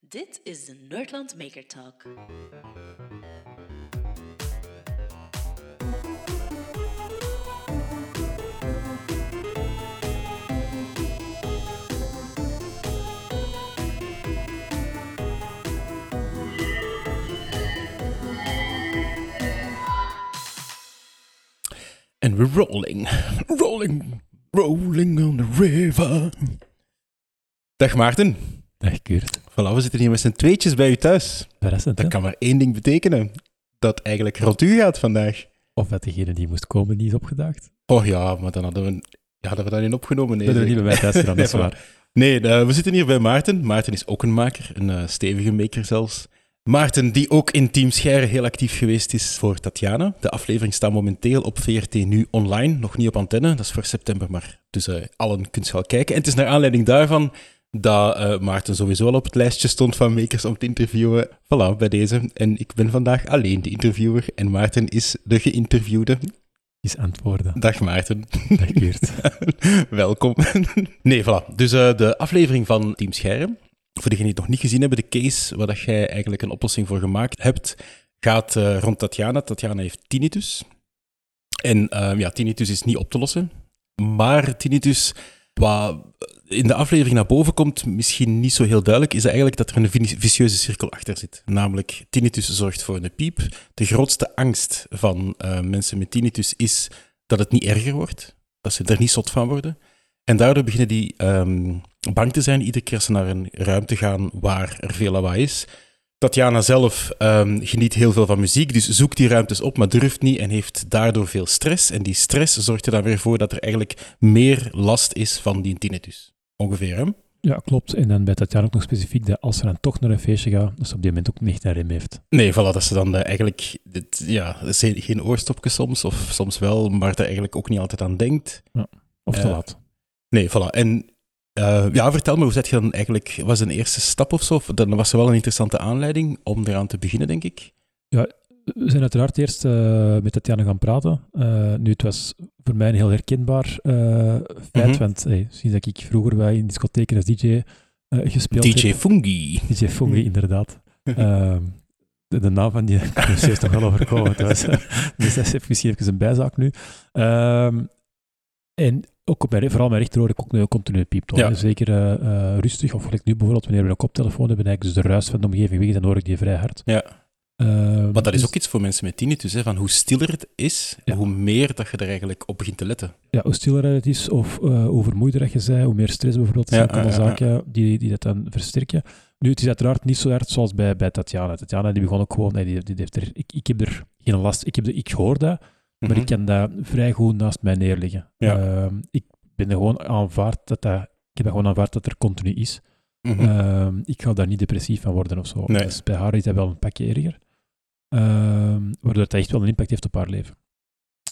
Dit is de Nerdland Maker Talk. And we're rolling, rolling, rolling on the river. Dag Maarten. Dag Kurt. Voilà, we zitten hier met z'n tweetjes bij u thuis. Verrassend, Dat hè? kan maar één ding betekenen. Dat eigenlijk rond u gaat vandaag. Of dat degene die moest komen niet is opgedaagd. Oh ja, maar dan hadden we, ja, hadden we dat niet opgenomen. Nee, dat hebben we niet bij mij thuis gedaan, dat is Nee, waar. Nee, eh, we zitten hier bij Maarten. Maarten is ook een maker, een eh, stevige maker zelfs. Maarten, die ook in Team Scheire heel actief geweest is voor Tatjana. De aflevering staat momenteel op VRT nu online, nog niet op antenne. Dat is voor september, maar dus eh, allen kunt je al kijken. En het is naar aanleiding daarvan dat eh, Maarten sowieso al op het lijstje stond van makers om te interviewen. Voilà, bij deze. En ik ben vandaag alleen de interviewer en Maarten is de geïnterviewde. Is antwoorden. Dag Maarten. Dag Kurt. Welkom. nee, voilà. Dus eh, de aflevering van Team Scherm. Voor degenen die het nog niet gezien hebben, de case waar dat jij eigenlijk een oplossing voor gemaakt hebt, gaat eh, rond Tatjana. Tatjana heeft tinnitus. En eh, ja, tinnitus is niet op te lossen. Maar tinnitus, wat in de aflevering naar boven komt, misschien niet zo heel duidelijk, is eigenlijk dat er een vi- vicieuze cirkel achter zit. Namelijk, tinnitus zorgt voor een piep. De grootste angst van eh, mensen met tinnitus is dat het niet erger wordt. Dat ze er niet zot van worden. En daardoor beginnen die ehm, bang te zijn iedere keer als ze naar een ruimte gaan waar er veel lawaai is. Tatjana zelf ehm, geniet heel veel van muziek, dus zoekt die ruimtes op, maar durft niet en heeft daardoor veel stress. En die stress zorgt er dan weer voor dat er eigenlijk meer last is van die tinnitus. Ongeveer, hè? Ja, klopt. En dan bij Tatjana ook nog specifiek dat als ze dan toch naar een feestje gaat, dat ze op die moment ook niet naar rem heeft. Nee, voilà, dat ze dan eh, eigenlijk... Dit, ja, dat geen oorstopje soms, of soms wel, maar daar eigenlijk ook niet altijd aan denkt. Of te Eh, laat. Nee, voilà. En eh, ja, vertel me, hoe zet je dan eigenlijk... Was een eerste stap of zo? Dan was er wel een interessante aanleiding om eraan te beginnen, denk ik. We zijn uiteraard eerst eh, met Tatjana gaan praten. Eh, nu, het was voor mij een heel herkenbaar feit, Mhm. want hey, sinds dat ik vroeger bij in discotheken als DJ gespeeld DJ heb. Fungi. DJ Fungi, inderdaad. Ehm, de, de naam van die er steeds nog wel overkomen. dus dat is misschien even een bijzaak nu. Ehm, en ook op mijn, vooral mijn rechteroor ook een continue pieptoon. Ja. Zeker eh, eh, rustig, of gelijk nu bijvoorbeeld, wanneer we een koptelefoon hebben, eigenlijk dus de ruis van de omgeving weg is, dan hoor ik die vrij hard. Ja, Ehm, maar dat is dus- ook iets voor mensen met tinnitus, hè, van hoe stiller het is, Ja. hoe meer dat je er eigenlijk op begint te letten. Ja, hoe stiller het is, of eh, hoe vermoeider dat je bent, hoe meer stress bijvoorbeeld, dat Ja, zijn allemaal zaken die, die dat dan versterken. Nu, het is uiteraard niet zo hard zoals bij, bij Tatjana. Tatjana die begon ook gewoon, nee, die, die heeft er, ik, ik heb er geen last, ik, heb de, ik hoor dat, maar Mhm. ik kan dat vrij goed naast mij neerleggen. Ja. Ehm, ik ben er gewoon aanvaard dat dat, ik heb dat gewoon aanvaard dat er continu is. Mhm. Ehm, ik ga daar niet depressief van worden of zo. Nee. Dus bij haar is dat wel een pakje erger. Ehm, waardoor het echt wel een impact heeft op haar leven.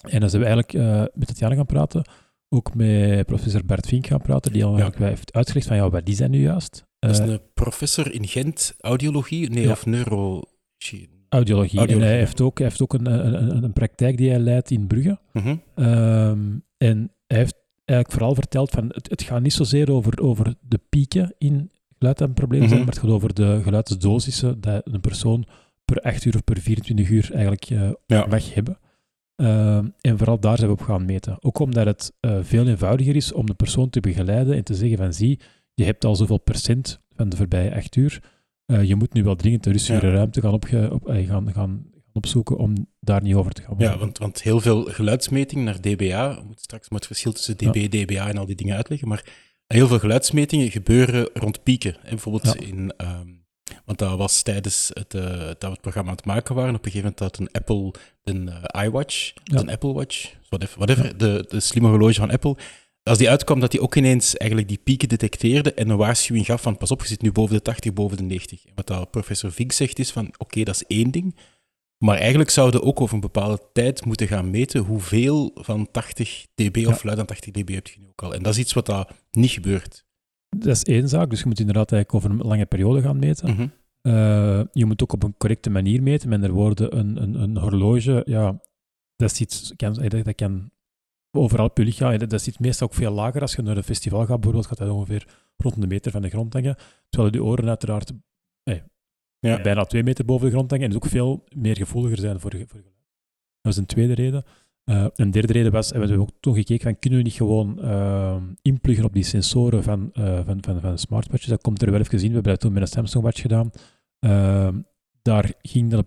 En dan zijn we eigenlijk eh, met Tatjana gaan praten, ook met professor Bert Vink gaan praten, die al heeft uitgelegd van, ja, wat is dat nu juist? dat is Eh, een professor in Gent, audiologie, nee, Ja. of neuro... audiologie. En hij heeft ook, hij heeft ook een, een, een, praktijk die hij leidt in Brugge. Mhm. Ehm, en hij heeft eigenlijk vooral verteld van het, het gaat niet zozeer over, over de pieken in geluid dat een probleem zijn, Mhm. maar het gaat over de geluidsdosissen dat een persoon per 8 uur of per 24 uur eigenlijk Ja. mag hebben. Ehm, en vooral daar zijn we op gaan meten. Ook omdat het eh, veel eenvoudiger is om de persoon te begeleiden en te zeggen van zie, je hebt al zoveel procent van de voorbije 8 uur. Eh, je moet nu wel dringend een rustigere Ja. ruimte gaan, opge, op, eh, gaan, gaan, gaan opzoeken om daar niet over te gaan. Ja, want, want heel veel geluidsmetingen naar dBA, we moeten straks maar het verschil tussen dB, dBA en al die dingen uitleggen, maar heel veel geluidsmetingen gebeuren rond pieken. En bijvoorbeeld Ja. in, ehm, want dat was tijdens het, eh, dat we het programma aan het maken waren, op een gegeven moment had een Apple een iWatch, Ja. een Apple Watch, whatever, whatever de, de slimme horloge van Apple. Als die uitkwam, dat die ook ineens eigenlijk die pieken detecteerde en een waarschuwing gaf van pas op, je zit nu boven de 80, boven de 90. En wat dat professor Vink zegt is van oké, dat is één ding, maar eigenlijk zouden we ook over een bepaalde tijd moeten gaan meten hoeveel van 80 dB of luid aan 80 dB heb je nu ook al. En dat is iets wat dat niet gebeurt. Dat is één zaak, dus je moet inderdaad eigenlijk over een lange periode gaan meten. Mhm. Eh, je moet ook op een correcte manier meten. Met andere woorden, een, een, een horloge, ja, dat is iets, kan, dat kan overal op je lichaam, eh, dat, zit meestal ook veel lager. Als je naar een festival gaat bijvoorbeeld, gaat dat ongeveer rond een meter van de grond hangen. Terwijl je oren uiteraard Ja. bijna twee meter boven de grond hangen en dus ook veel meer gevoeliger zijn voor, ge- voor geluid. Dat is een tweede reden. Eh, een derde reden was, en we hebben ook toen gekeken, van, kunnen we niet gewoon eh, inpluggen op die sensoren van, eh, van, van, van smartwatches? Dat komt er wel even in. We hebben dat toen met een Samsung Watch gedaan. Eh, daar ging dat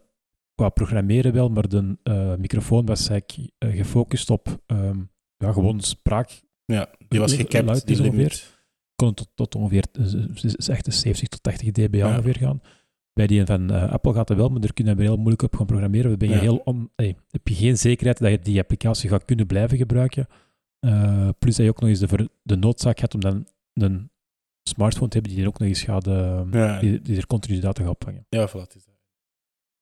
qua programmeren wel, maar de eh, microfoon was eigenlijk eh, gefocust op ehm, ja, gewoon spraak. Ja, die was gekapt, die ongeveer. Kon tot, tot ongeveer eh, is echt een 70 tot 80 dB Ja. ongeveer gaan. Bij die van eh, Apple gaat het wel, maar daar kunnen we heel moeilijk op gaan programmeren. Dan ben je Ja. heel on, hey, heb je geen zekerheid dat je die applicatie gaat kunnen blijven gebruiken. Eh, plus dat je ook nog eens de, de noodzaak hebt om dan een smartphone te hebben die er ook nog eens gaat, eh, Ja, die, die er continu data gaat opvangen. ja, voilà. is dat.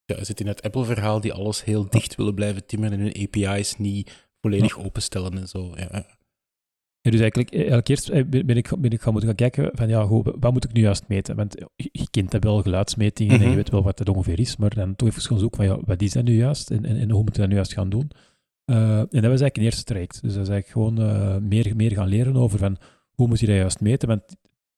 Ja, je zit in het Apple-verhaal die alles heel dicht willen blijven timmeren en hun API's niet volledig openstellen en zo. Ja, dus eigenlijk, eh, eigenlijk eerst eh, ben ik, ben ik gaan moeten gaan kijken van ja, goed, wat moet ik nu juist meten? Want je, je kent dat wel, geluidsmetingen, en Mhm. je weet wel wat dat ongeveer is, maar dan toch even gaan zoeken van ja, wat is dat nu juist en, en, en hoe moeten we dat nu juist gaan doen? Eh, en dat was eigenlijk een eerste traject. Dus dat is eigenlijk gewoon eh, meer, meer gaan leren over van hoe moet je dat juist meten? Want het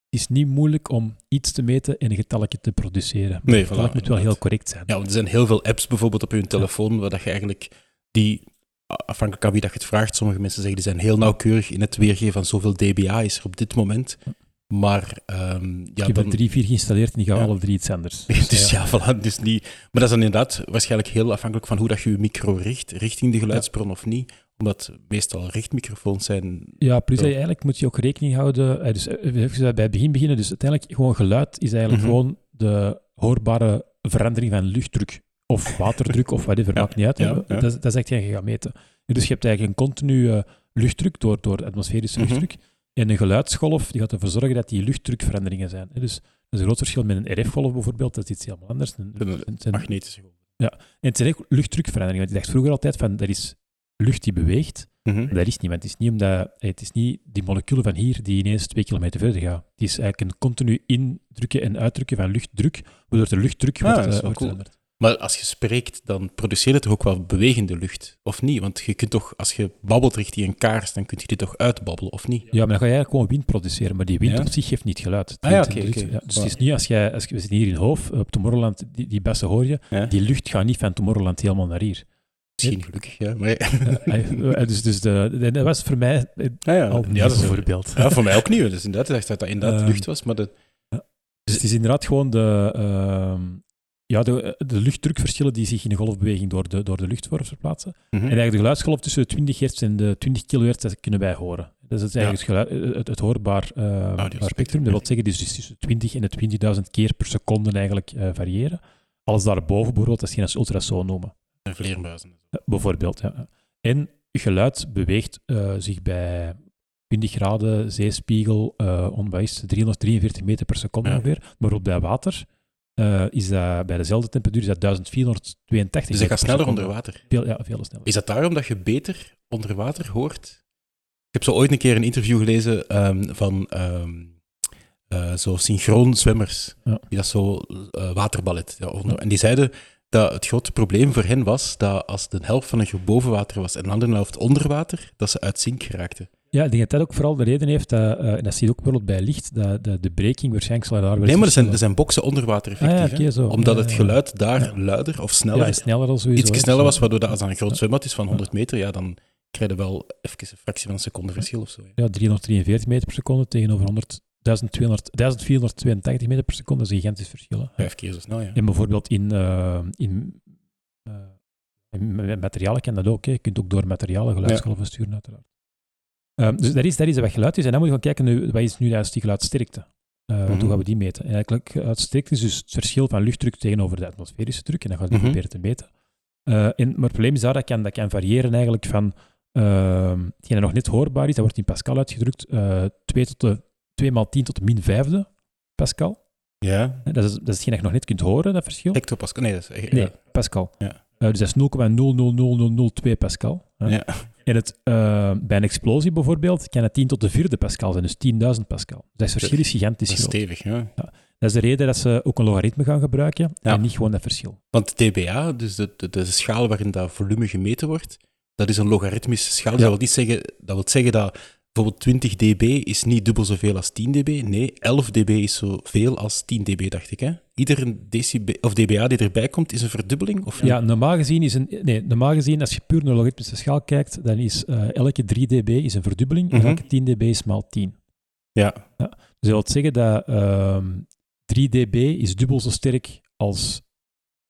is niet moeilijk om iets te meten en een getalletje te produceren. Maar Nee, het voilà, moet wel heel correct zijn. Ja, want er zijn heel veel apps bijvoorbeeld op je telefoon waar dat je eigenlijk die, afhankelijk van wie dat je het vraagt, sommige mensen zeggen die zijn heel nauwkeurig in het weergeven van zoveel dBA is er op dit moment. Maar ehm, ja, ik heb dan, er drie, vier geïnstalleerd en die gaan Ja. alle drie iets anders. dus ja, voilà, dus niet. Maar dat is dan inderdaad waarschijnlijk heel afhankelijk van hoe dat je je micro richt, richting de geluidsbron of niet. Omdat meestal richtmicrofoons zijn. Ja, plus Ja. dat je eigenlijk moet je ook rekening houden. eh, Dus eh, even bij het begin beginnen. Dus uiteindelijk gewoon geluid is eigenlijk Mhm. gewoon de hoorbare verandering van luchtdruk of waterdruk of whatever, Ja, maakt niet uit. ja, ja. Dat, is- dat is echt je gaat meten. Dus je hebt eigenlijk een continue luchtdruk door, door atmosferische Mhm. luchtdruk. En een geluidsgolf die gaat ervoor zorgen dat die luchtdrukveranderingen zijn. Dus dat is een groot verschil met een RF-golf bijvoorbeeld. Dat is iets helemaal anders. Een- Een magnetische golven. en het zijn echt luchtdrukveranderingen. Want ik dacht vroeger altijd van, dat is lucht die beweegt. Maar Dat is niet, want het is niet, omdat, eh, het is niet die moleculen van hier die ineens twee kilometer verder gaan. Het is eigenlijk een continu indrukken en uitdrukken van luchtdruk, waardoor de luchtdruk Ah, wordt, dat is eh, wel wordt cool. veranderd. Maar als je spreekt, dan produceer je toch ook wel bewegende lucht, of niet? Want je kunt toch, als je babbelt richting een kaars, dan kun je dit toch uitbabbelen, of niet? Ja, maar dan ga je eigenlijk gewoon wind produceren, maar die wind Ja? op zich geeft niet geluid. Het Ah ja, wind- oké, het- oké. ja, dus het is niet als jij, als je, we zitten hier in Hoof, op Tomorrowland, die, die bessen hoor je, Ja? die lucht gaat niet van Tomorrowland helemaal naar hier. Misschien gelukkig, ja. Maar, Eh, eh, dus dus de, de- dat was voor mij eh, Ah, ja. al ja, niet dat is een voorbeeld. Ja, voor mij ook niet. Dus inderdaad, ik dacht dat dat inderdaad Ehm, lucht was, maar de, Dus het is inderdaad gewoon de, ehm, ja, de, de luchtdrukverschillen die zich in een golfbeweging door de, door de lucht verplaatsen. Mhm. En eigenlijk de geluidsgolf tussen de 20 hertz en de 20 kilohertz, dat kunnen wij horen. Dat is eigenlijk het, geluid, het, het hoorbaar eh, spectrum. Dat wil zeggen, dus is tussen 20 en de 20.000 keer per seconde eigenlijk eh, variëren. Alles daarboven bijvoorbeeld, dat is geen als ultrasoon noemen. En vleermuizen. Eh, bijvoorbeeld, ja. En geluid beweegt eh, zich bij 20 graden zeespiegel, eh on, wat is het, 343 meter per seconde Ja. ongeveer. Maar op bij water eh, is dat bij dezelfde temperatuur is dat 1482 Dus dat gaat sneller onder water. Veel, ja, veel sneller. Is dat daarom dat je beter onder water hoort? Ik heb zo ooit een keer een interview gelezen ehm, van ehm, eh, zo synchroon zwemmers. Ja. Die dat zo eh, waterballet. Ja, onder- En die zeiden dat het grote probleem voor hen was dat als de helft van een groep boven water was en de andere helft onder water, dat ze uit zink geraakten. Ja, ik denk dat dat ook vooral de reden heeft, dat, eh, en dat zie je ook bijvoorbeeld bij licht, dat de, de breking waarschijnlijk zal daar wel Nee, maar er zijn, er zijn boksen onder water effectief. Ah ja. Omdat Ja, het geluid daar luider of sneller, sneller al sowieso. iets sneller was, waardoor dat als dat een groot zwembad is van 100 meter, ja, dan krijg je wel even een fractie van een seconde verschil of zo. Ja, 343 meter per seconde tegenover 100, 1200, 1482 meter per seconde. Dat is een gigantisch verschil. hè. Vijf keer zo snel, ja. En bijvoorbeeld in, eh, in, in met materialen kan dat ook. Hè. Je kunt ook door materialen geluidsgolven sturen, uiteraard. Ehm, dus dat is, dat is wat geluid is. En dan moet je gaan kijken, nu, wat is nu juist die geluidsterkte? Eh, want Mhm. Hoe gaan we die meten? En eigenlijk, geluidsterkte is dus het verschil van luchtdruk tegenover de atmosferische druk. En dan gaan we Mhm. proberen te meten. Eh, en, maar het probleem is daar, dat kan, dat kan variëren eigenlijk van ehm hetgeen dat nog net hoorbaar is, dat wordt in Pascal uitgedrukt, eh 2, tot de, 2 maal 10 tot de min vijfde Pascal. Ja, Dat is, dat is hetgeen dat je nog net kunt horen, dat verschil. hectopascal. Nee, dat is echt... Nee. Pascal. Ja. Eh, dus dat is 0,00002 Pascal. Ja. En het, eh, bij een explosie bijvoorbeeld kan het 10 tot de vierde Pascal zijn, dus 10.000 Pascal. Dat verschil is gigantisch Dat is groot. stevig, ja. Dat is de reden dat ze ook een logaritme gaan gebruiken Ja. en niet gewoon dat verschil. Want dBA, dus de, de, de schaal waarin dat volume gemeten wordt, dat is een logaritmische schaal. Ja. Dat, wil niet zeggen, dat wil zeggen dat bijvoorbeeld 20 dB is niet dubbel zoveel als 10 dB. Nee, 11 dB is zoveel als 10 dB, dacht ik. Hè? Iedere decib of dBA die erbij komt, is een verdubbeling? Of Ja, normaal gezien is een... Nee, normaal gezien, als je puur naar logaritmische schaal kijkt, dan is eh, elke 3 dB is een verdubbeling en Mhm. elke 10 dB is maal 10. Ja. Dus dat wil zeggen dat ehm 3 dB is dubbel zo sterk als...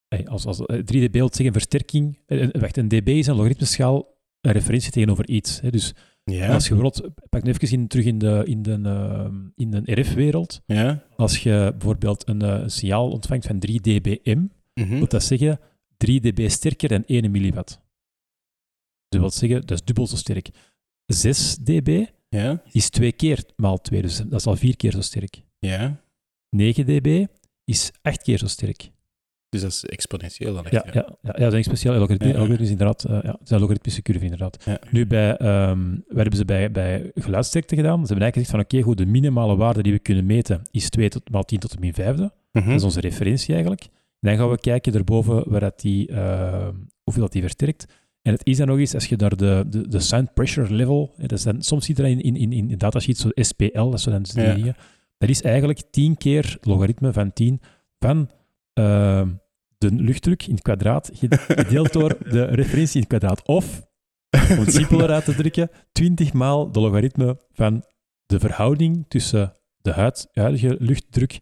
eh, als, als eh, 3 dB wil zeggen versterking... eh, eh, wacht, een dB is een logaritmische schaal een referentie tegenover iets. Hè. Dus Ja. als je bijvoorbeeld... Pak nu even in, terug in de, in de, ehm, in de RF-wereld. ja. Als je bijvoorbeeld een, eh, signaal ontvangt van 3 dBm, Mhm. wil dat zeggen 3 dB sterker dan 1 milliwatt. Dus dat wil zeggen, dat is dubbel zo sterk. 6 dB Ja. is 2 keer maal 2, dus dat is al 4 keer zo sterk. Ja. 9 dB is 8 keer zo sterk. Dus dat is exponentieel dan echt. Ja, ja. ja, ja, dat is een speciaal algoritme, Ja, inderdaad. eh, ja, het is een logaritmische curve inderdaad. Nu, bij, ehm wat hebben ze bij, bij geluidsterkte gedaan? Ze hebben eigenlijk gezegd van oké, goed, de minimale waarde die we kunnen meten is 2 tot, maal 10 tot de min vijfde. Mhm. Dat is onze referentie eigenlijk. Dan gaan we kijken erboven waar dat die, eh, hoeveel dat die versterkt. En het is dan nog eens, als je naar de, de, de sound pressure level, dat is dan, soms ziet dat in, in, in, in de datasheet, zo SPL, dat is zo dan die dingen. Dat is eigenlijk 10 keer logaritme van 10 van eh, de luchtdruk in het kwadraat ged- gedeeld door de referentie in het kwadraat. Of, om het simpeler uit te drukken, 20 maal de logaritme van de verhouding tussen de huid, huidige luchtdruk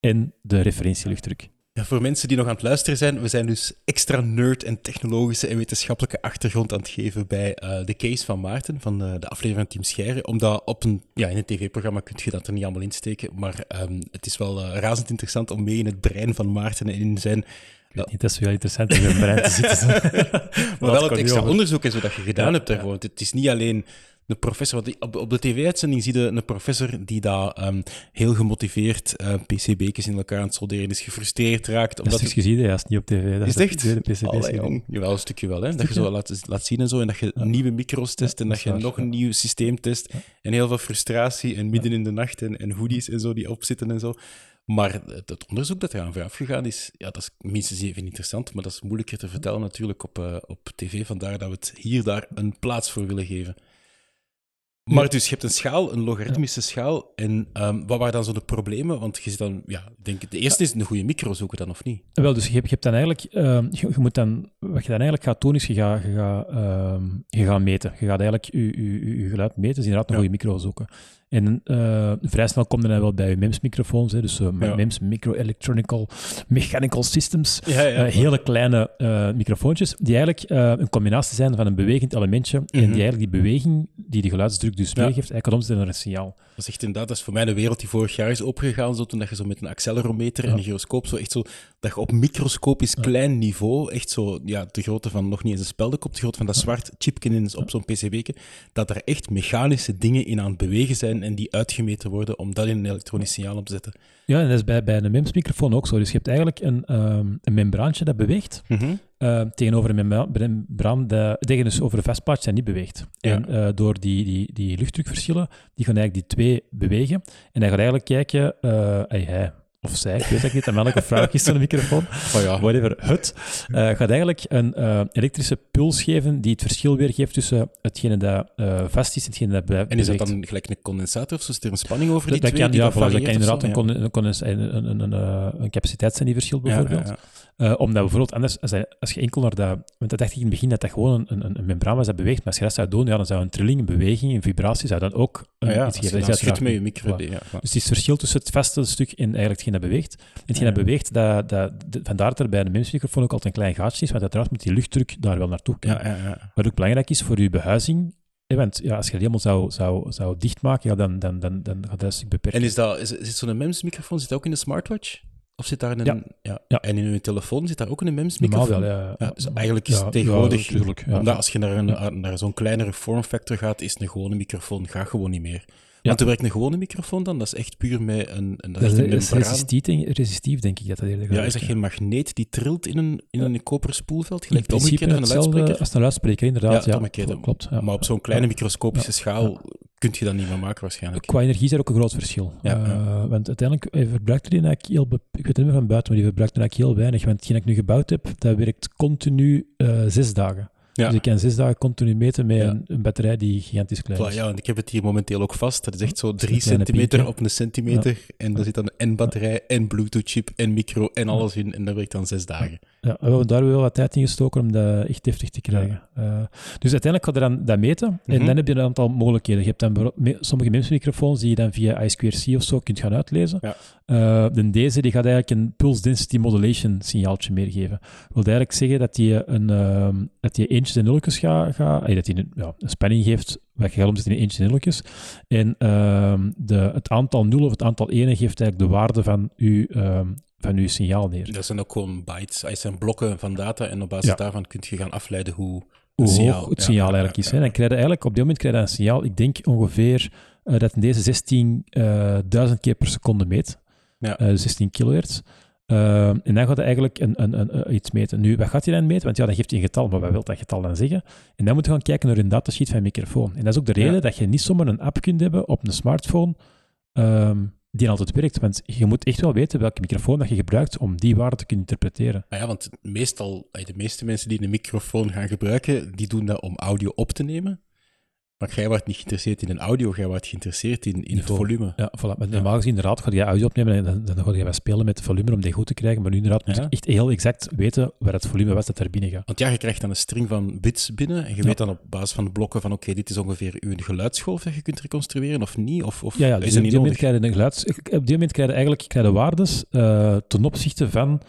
en de referentieluchtdruk. Ja, voor mensen die nog aan het luisteren zijn, we zijn dus extra nerd en technologische en wetenschappelijke achtergrond aan het geven bij eh, de case van Maarten, van de, de aflevering van Team Scheire. Omdat op een, ja, in een tv-programma kun je dat er niet allemaal in steken, maar ehm, het is wel eh, razend interessant om mee in het brein van Maarten en in zijn... Niet, dat is wel interessant om in mijn brein te zitten. maar wel het extra onderzoek en zo dat je gedaan Ja, hebt daarvoor. het is niet alleen een professor, want op, op de tv-uitzending zie je een professor die daar ehm, heel gemotiveerd eh, PCB'tjes in elkaar aan het solderen is, gefrustreerd raakt. Dat Omdat is gezien, ja, is niet op tv. Dat Is het echt? De PCB's. Allee, jong. Jawel, een stukje wel. Hè? Dat je zo laat, laat zien en zo. En dat je Ja. nieuwe micro's test en dat dat je is nog een nieuw systeem test. En heel veel frustratie en midden in de nacht en, en hoodies en zo die opzitten en zo. Maar het, het onderzoek dat eraan vooraf gegaan is, ja, dat is minstens even interessant, maar dat is moeilijker te vertellen natuurlijk op, eh, op tv. Vandaar dat we het hier daar een plaats voor willen geven. Maar dus, je hebt een schaal, een logaritmische schaal. En ehm, wat waren dan zo de problemen? Want je zit dan, ja, ik denk, de eerste is een goede micro zoeken dan, of niet? Wel, dus je hebt, je hebt dan eigenlijk, ehm, je, je moet dan, wat je dan eigenlijk gaat doen, is je gaat, je gaat, ehm, je gaat meten. Je gaat eigenlijk je, je, je, je geluid meten, dus inderdaad een Ja. goede micro zoeken. En eh, vrij snel komt dan wel bij MEMS-microfoons, hè, dus eh, Ja. MEMS, Micro-Electronical Mechanical Systems. Ja, Eh, hele kleine microfoontjes, die eigenlijk een combinatie zijn van een bewegend elementje en Mhm. die eigenlijk die beweging die de geluidsdruk dus meegeeft, eigenlijk omzetten naar een signaal. Dat is echt inderdaad, dat is voor mij de wereld die vorig jaar is opengegaan, zo, toen dat je zo met een accelerometer en een gyroscoop, zo echt zo, dat je op microscopisch klein niveau, echt zo, ja, de grootte van nog niet eens een speldenkop, de grootte van dat zwart chipje in, op zo'n PCB'tje, dat er echt mechanische dingen in aan het bewegen zijn en die uitgemeten worden om dat in een elektronisch signaal op te zetten. Ja, en dat is bij, bij een MEMS-microfoon ook zo. Dus je hebt eigenlijk een, ehm, een membraantje dat beweegt, eh, tegenover een membra- membraan dat tegenover een vastplaatje dat niet beweegt. Ja. En eh, door die, die, die luchtdrukverschillen, die gaan eigenlijk die twee bewegen. En hij gaat eigenlijk kijken, eh, hij of zij, ik weet het niet, een man of vrouw kiest zo'n microfoon, Oh ja. whatever, het, eh, gaat eigenlijk een eh, elektrische puls geven die het verschil weergeeft tussen hetgene dat eh, vast is en hetgene dat be- En is dat dan gelijk een condensator of zo? Is er een spanning over Dat, die dat twee? kan, die ja, dat varieert kan inderdaad een, een, een, een, een, capaciteit zijn die verschilt, Ja, bijvoorbeeld. ja, ja. Omdat bijvoorbeeld anders, als, hij- als je enkel naar dat... Want dat dacht ik in het begin dat dat gewoon een, een, een membraan was dat beweegt. Maar als je dat zou doen, ja, dan zou een trilling, een beweging, een vibratie, zou dan ook een, Ah ja, iets als je geven. dan Dat is schudt met je micro. Ja, Dus het is het verschil tussen het vaste stuk en eigenlijk hetgeen dat beweegt. En hetgeen Ja. dat beweegt, dat, dat, de- vandaar dat er bij een MEMS-microfoon ook altijd een klein gaatje is, want uiteraard moet die luchtdruk daar wel naartoe ja, kunnen. ja, ja. Wat ook belangrijk is voor je behuizing, want ja, als je het helemaal zou, zou, zou dichtmaken, ja, dan, dan, dan, dan gaat dat een stuk beperken. En is dat, is, zit zo'n MEMS-microfoon zit ook in de smartwatch? Of zit daar een... Ja. ja. Ja. En in uw telefoon zit daar ook een MEMS-microfoon? wel, ja. Ja, dus eigenlijk is Ja, het tegenwoordig... Ja. Ja. Omdat als je naar, een, Ja. naar zo'n kleinere vormfactor gaat, is een gewone microfoon gaat gewoon niet meer. Want hoe werkt een gewone microfoon dan? Dat is echt puur met een, een, dat Dat is een is resistief, denk, resistief, denk ik dat dat eerder Ja, gaat is dat geen magneet die trilt in een, in een koperen spoelveld? In Gelijk de principe een luidspreker? als een luidspreker, inderdaad. Ja, Ja, klopt. Ja. Maar op zo'n kleine microscopische schaal kun je dat niet meer maken waarschijnlijk. Qua energie is er ook een groot verschil. Ja, Eh. Want uiteindelijk eh, verbruikt die eigenlijk heel... be- Ik weet het niet meer van buiten, maar die verbruikt eigenlijk heel weinig. Want hetgeen dat ik nu gebouwd heb, dat werkt continu eh, zes dagen. Ja. Dus ik kan zes dagen continu meten met Ja. een, een batterij die gigantisch klein is. ja, en ik heb het hier momenteel ook vast. Dat is echt zo drie centimeter piek, op een centimeter. En daar zit dan en batterij, en Bluetooth-chip, en micro, en alles in. En dat werkt dan zes dagen. Ja, we hebben daar wel wat tijd in gestoken om dat echt deftig te krijgen. Eh, dus uiteindelijk ga je dan dat meten en Mhm. dan heb je een aantal mogelijkheden. Je hebt dan sommige MEMS-microfoons die je dan via I2C of zo kunt gaan uitlezen. Eh, de deze die gaat eigenlijk een pulse density modulation signaaltje meegeven. Dat wil eigenlijk zeggen dat je een ehm, dat je eentjes en nulletjes gaat, gaat eh, dat je een, ja, een spanning geeft wat je gaat omzetten in eentjes en nulletjes. En ehm, de, het aantal nullen of het aantal enen geeft eigenlijk de waarde van uw, ehm, van uw signaal neer. Dat zijn ook gewoon bytes. Dat zijn blokken van data. En op basis Ja. daarvan kun je gaan afleiden hoe... signaal, hoog het signaal ja, eigenlijk ja, is. Hè. Dan krijg je eigenlijk, op dit moment krijg je een signaal, ik denk ongeveer eh, dat in deze 16.000 keer per seconde meet. Ja. Eh, 16 kilohertz. Eh, en dan gaat hij eigenlijk een, een, een, eh, iets meten. Nu, wat gaat hij dan meten? Want ja, dan geeft hij een getal, maar wat wil dat getal dan zeggen? En dan moet je gaan kijken naar een datasheet van een microfoon. En dat is ook de reden Ja. dat je niet zomaar een app kunt hebben op een smartphone ehm, die altijd werkt. Want je moet echt wel weten welke microfoon dat je gebruikt om die waarde te kunnen interpreteren. Maar ja, want meestal, de meeste mensen die een microfoon gaan gebruiken, die doen dat om audio op te nemen. Maar jij wordt niet geïnteresseerd in een audio, jij wordt geïnteresseerd in, in het volume. Ja, voilà. Maar normaal gezien, inderdaad, ga je audio opnemen en dan, dan ga je wat spelen met het volume om die goed te krijgen. Maar nu inderdaad moet je echt heel exact weten waar het volume was dat er binnen gaat. Want ja, je krijgt dan een string van bits binnen en je weet dan op basis van de blokken van oké, dit is ongeveer uw geluidsgolf dat je kunt reconstrueren of niet, of, of Ja, ja dus op die moment krijg je een geluids... Op die moment krijg je eigenlijk krijg je waardes eh, ten opzichte van...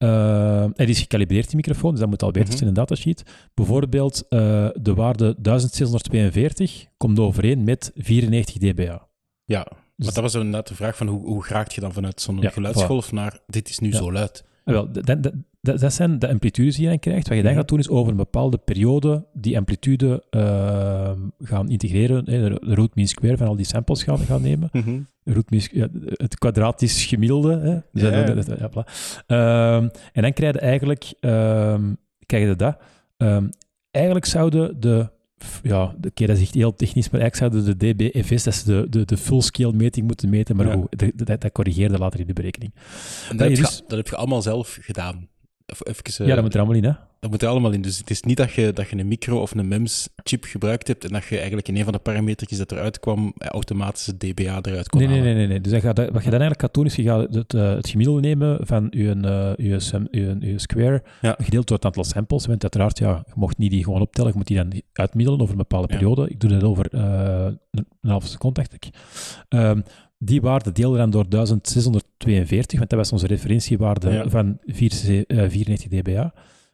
eh hij is gecalibreerd, die microfoon, dus dat moet al beter Mhm. zijn in een datasheet. Bijvoorbeeld eh, de waarde 1642 komt overeen met 94 dBA. Ja, Dus- maar dat was inderdaad de vraag van hoe, hoe raakt je dan vanuit zo'n Ja, geluidsgolf naar dit is nu Ja. zo luid. Ah, wel, dat, dat zijn de amplitudes die je dan krijgt. Wat je dan Mhm. gaat doen, is over een bepaalde periode die amplitude eh, gaan integreren. hè, de root mean square van al die samples gaan, gaan nemen. Root mean, ja, het kwadratisch gemiddelde. Hè? Dus Ja, dat- ja. dat- dat- ja, voilà. Ehm, en dan krijg je eigenlijk ehm, krijg je dat. Ehm, eigenlijk zouden de... Ja, de- oké, dat is echt heel technisch, maar eigenlijk zouden de DBFS, dat is de, de, de full-scale meting moeten meten, maar Ja. goed, dat, dat, dat corrigeerde later in de berekening. En Dat dat, heb je je, dus- dat heb je allemaal zelf gedaan. Even, eh, ja, dat moet er allemaal in, hè? dat moet er allemaal in. Dus het is niet dat je, dat je een micro of een MEMS-chip gebruikt hebt en dat je eigenlijk in een van de parametertjes dat eruit kwam, eh, automatisch het dBA eruit kon Nee, nee, halen. nee, nee. nee. Dus gaat, wat je dan eigenlijk gaat doen, is je gaat het, eh, het gemiddelde nemen van je, uh, sam- uw, uw square, Ja. gedeeld door het aantal samples. Want uiteraard, ja, je mocht niet die gewoon optellen, je moet die dan uitmiddelen over een bepaalde Ja. periode. Ik doe dat over eh, een, een halve seconde, dacht ik. Ehm, die waarde deel je dan door 1642, want dat was onze referentiewaarde Ja. van 4, eh, 94 dBA.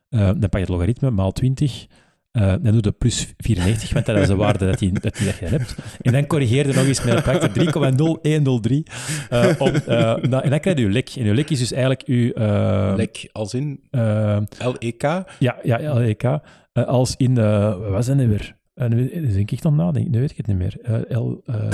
Eh, dan pak je het logaritme, maal 20. Eh, dan doe je plus 94, want dat is de waarde dat, die, dat, die dat je hebt. En dan corrigeer je nog eens met een factor 3,0103. eh, om, eh, nou, en dan krijg je je lek. En je lek is dus eigenlijk je... eh, Lek als in eh, LEK. ja, ja, LEK. eh, als in... eh wat was dat nu weer? Uh, nu dus denk ik dan nadenken. Nu weet ik het niet meer. Eh, L, eh,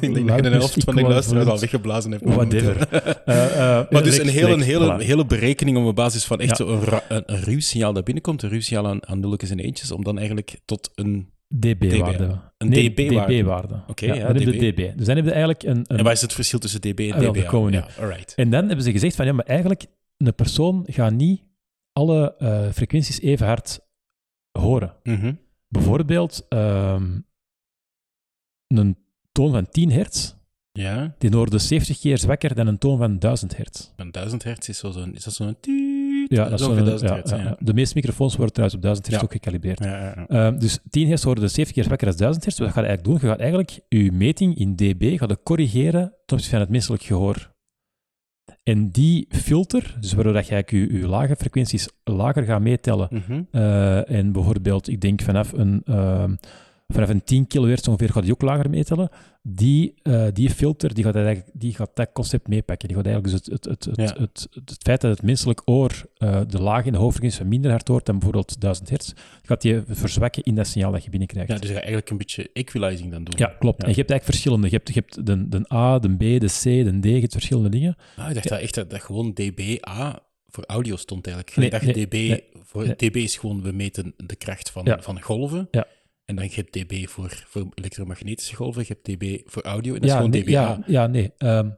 ik denk dat je de loudness helft van de luisteraars al weggeblazen hebt. Whatever. Eh, Maar dus een hele, een hele, voilà. hele berekening op basis van echt Ja. zo een, ra- een, een ruw signaal dat binnenkomt, een ruw signaal aan, aan nulletjes en eentjes, om dan eigenlijk tot een... dB-waarde. Een Nee, dB-waarde. dB-waarde. Oké, ja, ja, dan heb je dB. dB. Dus dan heb je eigenlijk een... een En wat is het verschil tussen dB en Ah, wel, komen we. Ja, alright. En dan hebben ze gezegd van ja, maar eigenlijk een persoon gaat niet alle eh, frequenties even hard horen. Mhm. Bijvoorbeeld ehm, een toon van 10 hertz, Ja, die hoorde 70 keer zwakker dan een toon van 1000 hertz. een 1000 hertz is zo zo'n... Is dat zo'n... Ja, dat is zo'n- 1000 ja, hertz, ja. De meeste microfoons worden trouwens op 1000 hertz ook gecalibreerd. Ja. Ehm, dus 10 hertz worden 70 keer zwakker dan 1000 hertz. Wat ga je eigenlijk doen? Je gaat eigenlijk je meting in dB gaat corrigeren ten opzichte van het menselijk gehoor. En die filter, dus waardoor dat je eigenlijk je, je lage frequenties lager gaat meetellen, Mhm. eh, en bijvoorbeeld, ik denk vanaf een, ehm, vanaf een 10 kilohertz ongeveer gaat die ook lager meetellen, die, eh, die filter die gaat, eigenlijk, die gaat dat concept meepakken. Die gaat eigenlijk dus het, het, het, het, Ja. het, het, het feit dat het menselijk oor eh, de lage en de hoge frequenties minder hard hoort dan bijvoorbeeld 1000 hertz, gaat die verzwakken in dat signaal dat je binnenkrijgt. Ja, dus je gaat eigenlijk een beetje equalizing dan doen. Ja, klopt. Ja. En je hebt eigenlijk verschillende. Je hebt, je hebt de, de A, de B, de C, de D, je hebt verschillende dingen. Ah, ik dacht dat echt dat, dat gewoon dBA voor audio stond eigenlijk. Nee, ik dacht nee, dB, nee, voor, dB is gewoon, we meten de kracht van, van golven. Ja. En dan je hebt dB voor, voor elektromagnetische golven, je hebt dB voor audio, en dat ja, is gewoon dBA. ja, ja, nee. ehm,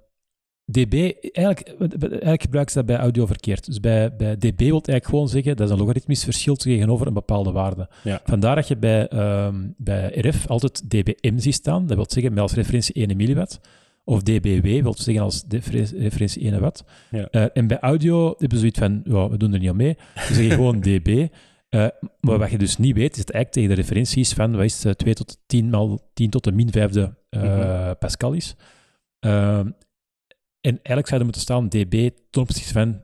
dB, eigenlijk, eigenlijk gebruiken ze dat bij audio verkeerd. Dus bij, bij dB wil eigenlijk gewoon zeggen, dat is een logaritmisch verschil tegenover een bepaalde waarde. Ja. Vandaar dat je bij, ehm, bij RF altijd dBm ziet staan. Dat wil zeggen met als referentie 1 milliwatt. Of dBW wil zeggen als refer- referentie 1 watt. Ja. Eh, en bij audio hebben we zoiets van, ja, we doen er niet aan mee. We zeggen gewoon dB. Eh, maar wat je dus niet weet, is dat eigenlijk tegen de referenties van, wat is het, eh, 2 tot de 10 maal 10 tot de min vijfde eh, Mhm. Pascal is. Ehm, en eigenlijk zou er moeten staan dB ten opzichte van...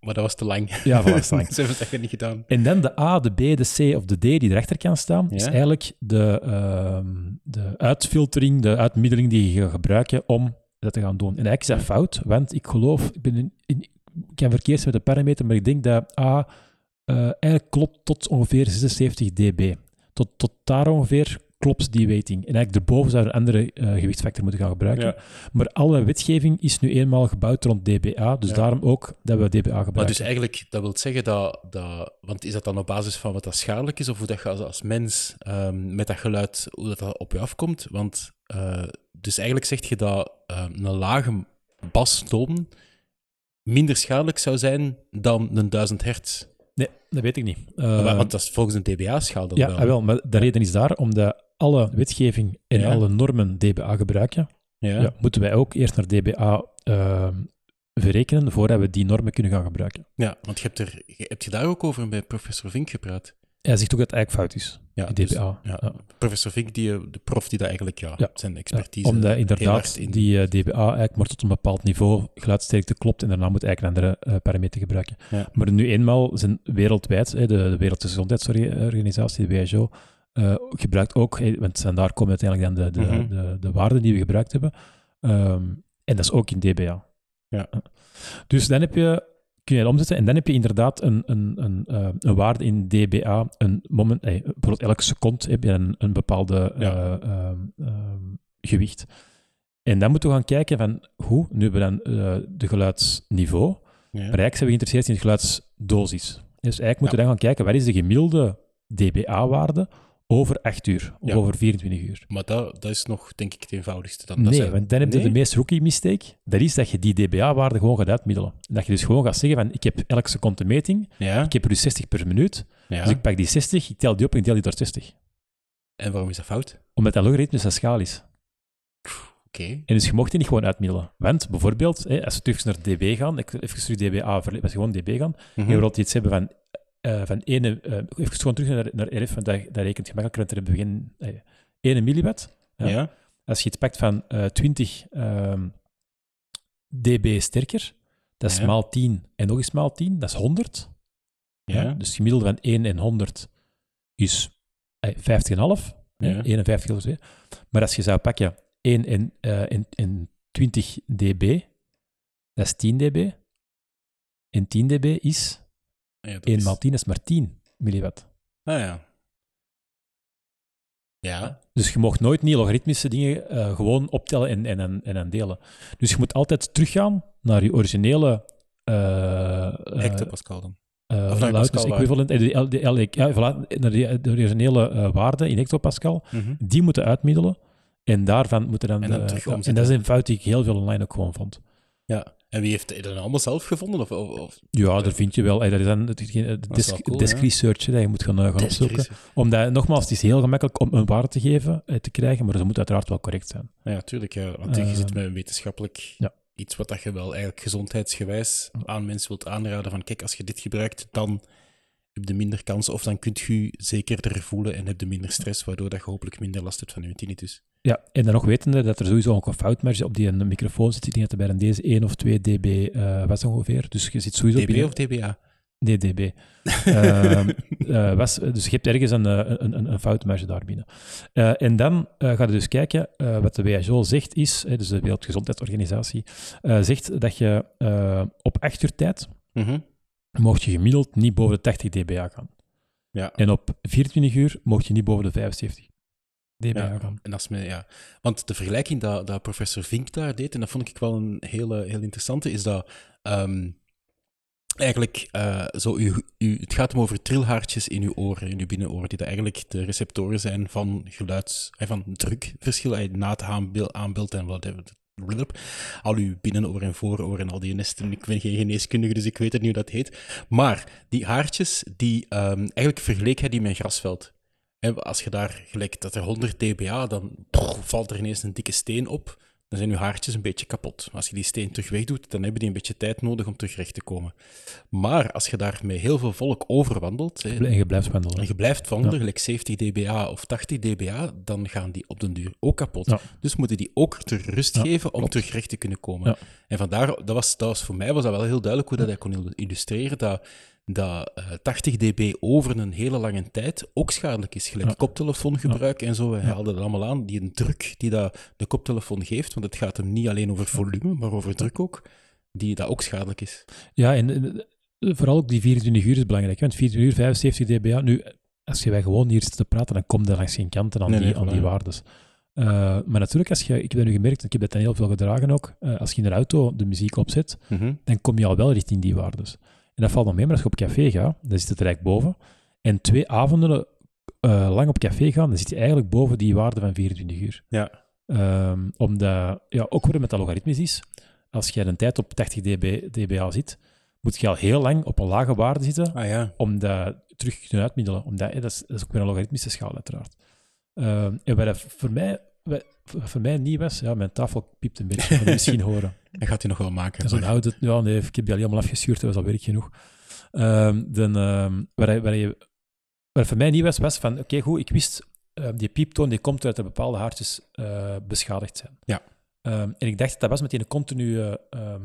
Maar dat was te lang. Ja, voilà, dat is te lang. Ze hebben het echt niet gedaan. En dan de A, de B, de C of de D die erachter kan staan, is eigenlijk de, ehm, de uitfiltering, de uitmiddeling die je gaat gebruiken om dat te gaan doen. En eigenlijk is dat fout, want ik geloof, ik, ben in, in, ik kan verkeerd zijn met de parameter, maar ik denk dat A eh, eigenlijk klopt tot ongeveer 76 dB. Tot, tot daar ongeveer klopt die weighting. En eigenlijk erboven zou je een andere eh, gewichtsfactor moeten gaan gebruiken. Ja. Maar alle wetgeving is nu eenmaal gebouwd rond dBA, dus Ja. daarom ook dat we dBA gebruiken. Maar dus eigenlijk, dat wil zeggen dat, dat... Want is dat dan op basis van wat dat schadelijk is, of hoe dat je als, als mens ehm, met dat geluid, hoe dat, dat op je afkomt? Want, eh, dus eigenlijk zeg je dat ehm, een lage bastoon minder schadelijk zou zijn dan een 1000 hertz. Nee, dat weet ik niet. Maar- Eh, want dat is volgens een dBA-schaal dan Ja, wel. ah, wel, maar de reden is daar, omdat alle wetgeving en Ja. alle normen DBA gebruiken, Ja. ja. moeten wij ook eerst naar DBA ehm, verrekenen voordat we die normen kunnen gaan gebruiken. Ja, want je hebt, er, je, heb je daar ook over met professor Vink gepraat? Hij zegt ook dat het eigenlijk fout is, Ja, die dus- DBA. ja. Professor Vink, die, eh, de prof die dat eigenlijk, ja, Ja. zijn expertise omdat inderdaad in- die eh, DBA eigenlijk maar tot een bepaald niveau geluidsterkte klopt en daarna moet eigenlijk een andere eh, parameter gebruiken. Maar nu eenmaal zijn wereldwijd, hè, de, de Wereldgezondheidsorganisatie, de WHO, gebruikt ook, want daar komen uiteindelijk dan de, de, Mhm. de, de waarden die we gebruikt hebben. Ehm, en dat is ook in dBA. Ja. Dus dan heb je, kun je omzetten en dan heb je inderdaad een, een, een, eh, een waarde in dBA, een moment, eh, bijvoorbeeld elke seconde heb je een, een bepaalde Ja. eh, ehm, ehm, gewicht. En dan moeten we gaan kijken van hoe, nu hebben we dan eh, de geluidsniveau, Ja. maar eigenlijk zijn we geïnteresseerd in de geluidsdosis. Dus eigenlijk moeten we dan gaan kijken, wat is de gemiddelde dBA-waarde over 8 uur of Ja. over 24 uur? Maar dat, dat is nog, denk ik, het eenvoudigste. Dan. Dat Nee, want dan heb je Nee? de meest rookie mistake. Dat is dat je die dBA-waarde gewoon gaat uitmiddelen. Dat je dus gewoon gaat zeggen van, ik heb elke seconde een meting, Ja, ik heb er dus 60 per minuut, ja. dus ik pak die 60, ik tel die op en ik deel die door 60. En waarom is dat fout? Omdat dat logaritmische schaal is. Oké. En dus je mocht die niet gewoon uitmiddelen. Want bijvoorbeeld, hè, als we terug naar dB gaan, ik even terug dBA, als we gewoon dB gaan, Mhm. je wilt iets hebben van, eh van ene, eh, even gewoon terug naar, naar RF, want dat, rekent gemakkelijker, daar hebben we geen, eh, 1 milliwatt. ja. ja. Als je iets pakt van eh 20 ehm, dB sterker, dat is Ja. maal 10 en nog eens maal 10, dat is 100. Ja. Dus het gemiddelde van 1 en 100 is eh, 50,5. Ja. Ja. 51 of zo. Maar als je zou pakken 1 en, en, en 20 dB, dat is 10 dB. En 10 dB is Ja, dat 1 is- maal 10 is maar 10 milliwatt. Ah ja. Ja. Dus je mag nooit niet logaritmische dingen eh, gewoon optellen en, en, en, delen. Dus je moet altijd teruggaan naar je originele eh, eh, Hectopascal dan. eh, Of Pascal equivalent, de, de, L- ja, voilà, naar de originele eh, waarde in hectopascal, Mhm. die moeten uitmiddelen en daarvan moeten dan... En dan en dat is een fout die ik heel veel online ook gewoon vond. Ja. En wie heeft dat allemaal zelf gevonden? Of, Ja, daar vind je wel. eh, Dat is dan het- desk, cool, research hè, dat je moet gaan, eh, gaan opzoeken. Omdat, nogmaals, het is heel gemakkelijk om een waarde te geven, eh, te krijgen, maar ze moet uiteraard wel correct zijn. Ja, tuurlijk. Ja. Want je Eh, zit met een wetenschappelijk ja. iets wat dat je wel eigenlijk gezondheidsgewijs aan mensen wilt aanraden van kijk, als je dit gebruikt, dan heb je minder kans of dan kunt je je zekerder voelen en heb je minder stress, waardoor dat je hopelijk minder last hebt van je tinnitus. Ja, en dan nog wetende dat er sowieso ook een foutmarge op die een microfoon zit. Ik denk dat er bij een deze 1 of 2 dB eh, was ongeveer. Dus je zit sowieso dB binnen... of dBA? Nee, dB. Ehm, eh, was, dus je hebt ergens een, eh, een, een, een foutmarge daar binnen. En dan ga je dus kijken, wat de WHO zegt is, hè, dus de Wereldgezondheidsorganisatie, zegt dat je op 8 uur tijd mocht je gemiddeld niet boven de 80 dBA gaan. Ja. En op 24 uur mocht je niet boven de 75 dBA Ja, en als men, ja. Want de vergelijking dat, dat professor Vink daar deed, en dat vond ik wel een hele, heel interessante, is dat ehm, eigenlijk eh, zo uw, uw, het gaat om over trilhaartjes in uw oren, in uw binnenoor, die dat eigenlijk de receptoren zijn van geluids, eh, van drukverschil, eh, na het aanbeeld, aanbeeld en wat, al uw binnenoor en vooroor en al die nesten. Ik ben geen geneeskundige, dus ik weet het niet hoe dat heet. Maar die haartjes, die, ehm, eigenlijk vergeleek hij die met grasveld. En als je daar gelijk dat er 100 dBA, dan valt er ineens een dikke steen op. Dan zijn je haartjes een beetje kapot. Als je die steen terug wegdoet, dan hebben die een beetje tijd nodig om terug recht te komen. Maar als je daar met heel veel volk over wandelt, En je blijft wandelen. en je blijft wandelen, Ja. gelijk 70 dBA of 80 dBA, dan gaan die op den duur ook kapot. Ja. Dus moeten die ook ter rust Ja, geven om terug recht te kunnen komen. En vandaar, dat was, dat was voor mij was dat wel heel duidelijk hoe dat hij kon illustreren, dat, dat eh, 80 dB over een hele lange tijd ook schadelijk is. Gelijk Ja. koptelefoongebruik en zo, hij Ja. haalde dat allemaal aan, die een druk die dat de koptelefoon geeft, want het gaat hem niet alleen over volume, maar over druk ook, die dat ook schadelijk is. Ja, en eh, vooral ook die 24 uur is belangrijk. Want 24 uur, 75 dBA. Nu, als je wij gewoon hier zitten te praten, dan komt er langs geen kanten aan Nee, die, nee, aan die waardes. Eh, maar natuurlijk, als je, ik heb dat nu gemerkt, ik heb dat dan heel veel gedragen ook, eh, als je in de auto de muziek opzet, Mhm. dan kom je al wel richting die waardes. En dat valt dan mee, maar als je op café gaat, dan zit het eigenlijk boven. En twee avonden eh, lang op café gaan, dan zit je eigenlijk boven die waarde van 24 uur. Ja. Ehm, omdat, ja, ook weer met dat logaritmisch is, als jij een tijd op 80 dB, dBA zit, moet je al heel lang op een lage waarde zitten Ah ja. om dat terug te kunnen uitmiddelen. Omdat, hè, dat, is, dat is ook weer een logaritmische schaal, uiteraard. Ehm, en wat dat voor mij, voor mij niet was, ja, mijn tafel piept een beetje, je misschien horen. Dat gaat hij nog wel maken. Dat is een maar- oude, ja, nee, ik heb die al helemaal afgeschuurd, dat was al werk genoeg. Ehm dan, ehm, waar, waar, je, waar voor mij niet was, was van, oké, goed, ik wist, ehm, die pieptoon die komt uit dat bepaalde haartjes eh, beschadigd zijn. Ja. En ik dacht dat dat was met die continue ehm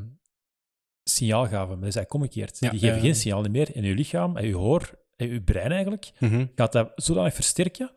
signaalgave, maar dat is eigenlijk omgekeerd. Ja, die geven geen signaal meer en je lichaam en je hoor en je brein eigenlijk Mhm. gaat dat zodanig versterken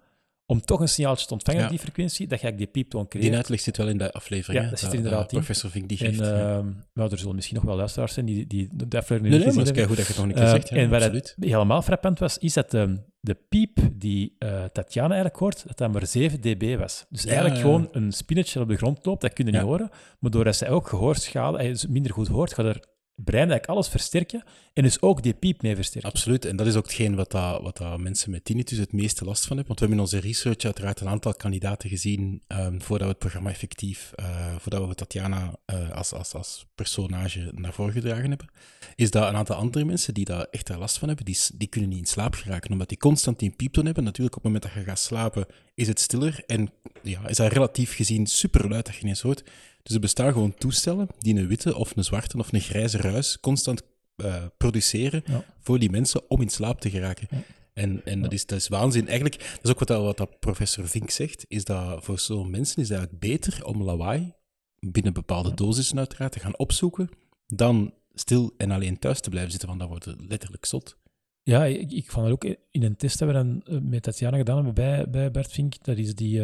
om toch een signaaltje te ontvangen Ja. op die frequentie, dat je eigenlijk die pieptoon Die creëert. uitleg zit wel in de aflevering. Ja, dat zit er inderdaad in. Professor Vink die En geeft. ja. ehm, nou, er zullen misschien nog wel luisteraars zijn die, die de aflevering nee, niet nee, maar het is goed dat je het nog een keer Eh, zegt. Ja, en absoluut. het helemaal frappant was, is dat de, de piep die eh Tatjana eigenlijk hoort, dat dat maar 7 dB was. Dus eigenlijk gewoon een spinnetje dat op de grond loopt, dat kun je niet horen. Maar doordat zij ook gehoorschade, minder goed hoort, gaat er brein alles versterken en dus ook die piep mee versterken. Absoluut. En dat is ook hetgeen wat, dat, wat dat mensen met tinnitus het meeste last van hebben. Want we hebben in onze research uiteraard een aantal kandidaten gezien ehm, voordat we het programma effectief, eh, voordat we Tatjana eh, als, als, als personage naar voren gedragen hebben. Is dat een aantal andere mensen die daar echt last van hebben, die, die kunnen niet in slaap geraken, omdat die constant die pieptoon hebben. Natuurlijk, op het moment dat je gaat slapen, is het stiller en ja, is dat relatief gezien super luid dat je ineens hoort. Dus er bestaan gewoon toestellen die een witte of een zwarte of een grijze ruis constant eh, produceren Ja. voor die mensen om in slaap te geraken. Ja. En, en dat, is, dat is waanzin. Eigenlijk, dat is ook wat, dat, wat dat professor Vink zegt, is dat voor zo'n mensen is het eigenlijk beter om lawaai, binnen bepaalde dosissen uiteraard, te gaan opzoeken, dan stil en alleen thuis te blijven zitten, want dan wordt het letterlijk zot. Ja, ik, ik vond het ook in een test dat we dan eh, met Tatjana gedaan hebben bij, bij Bert Vink, dat is die...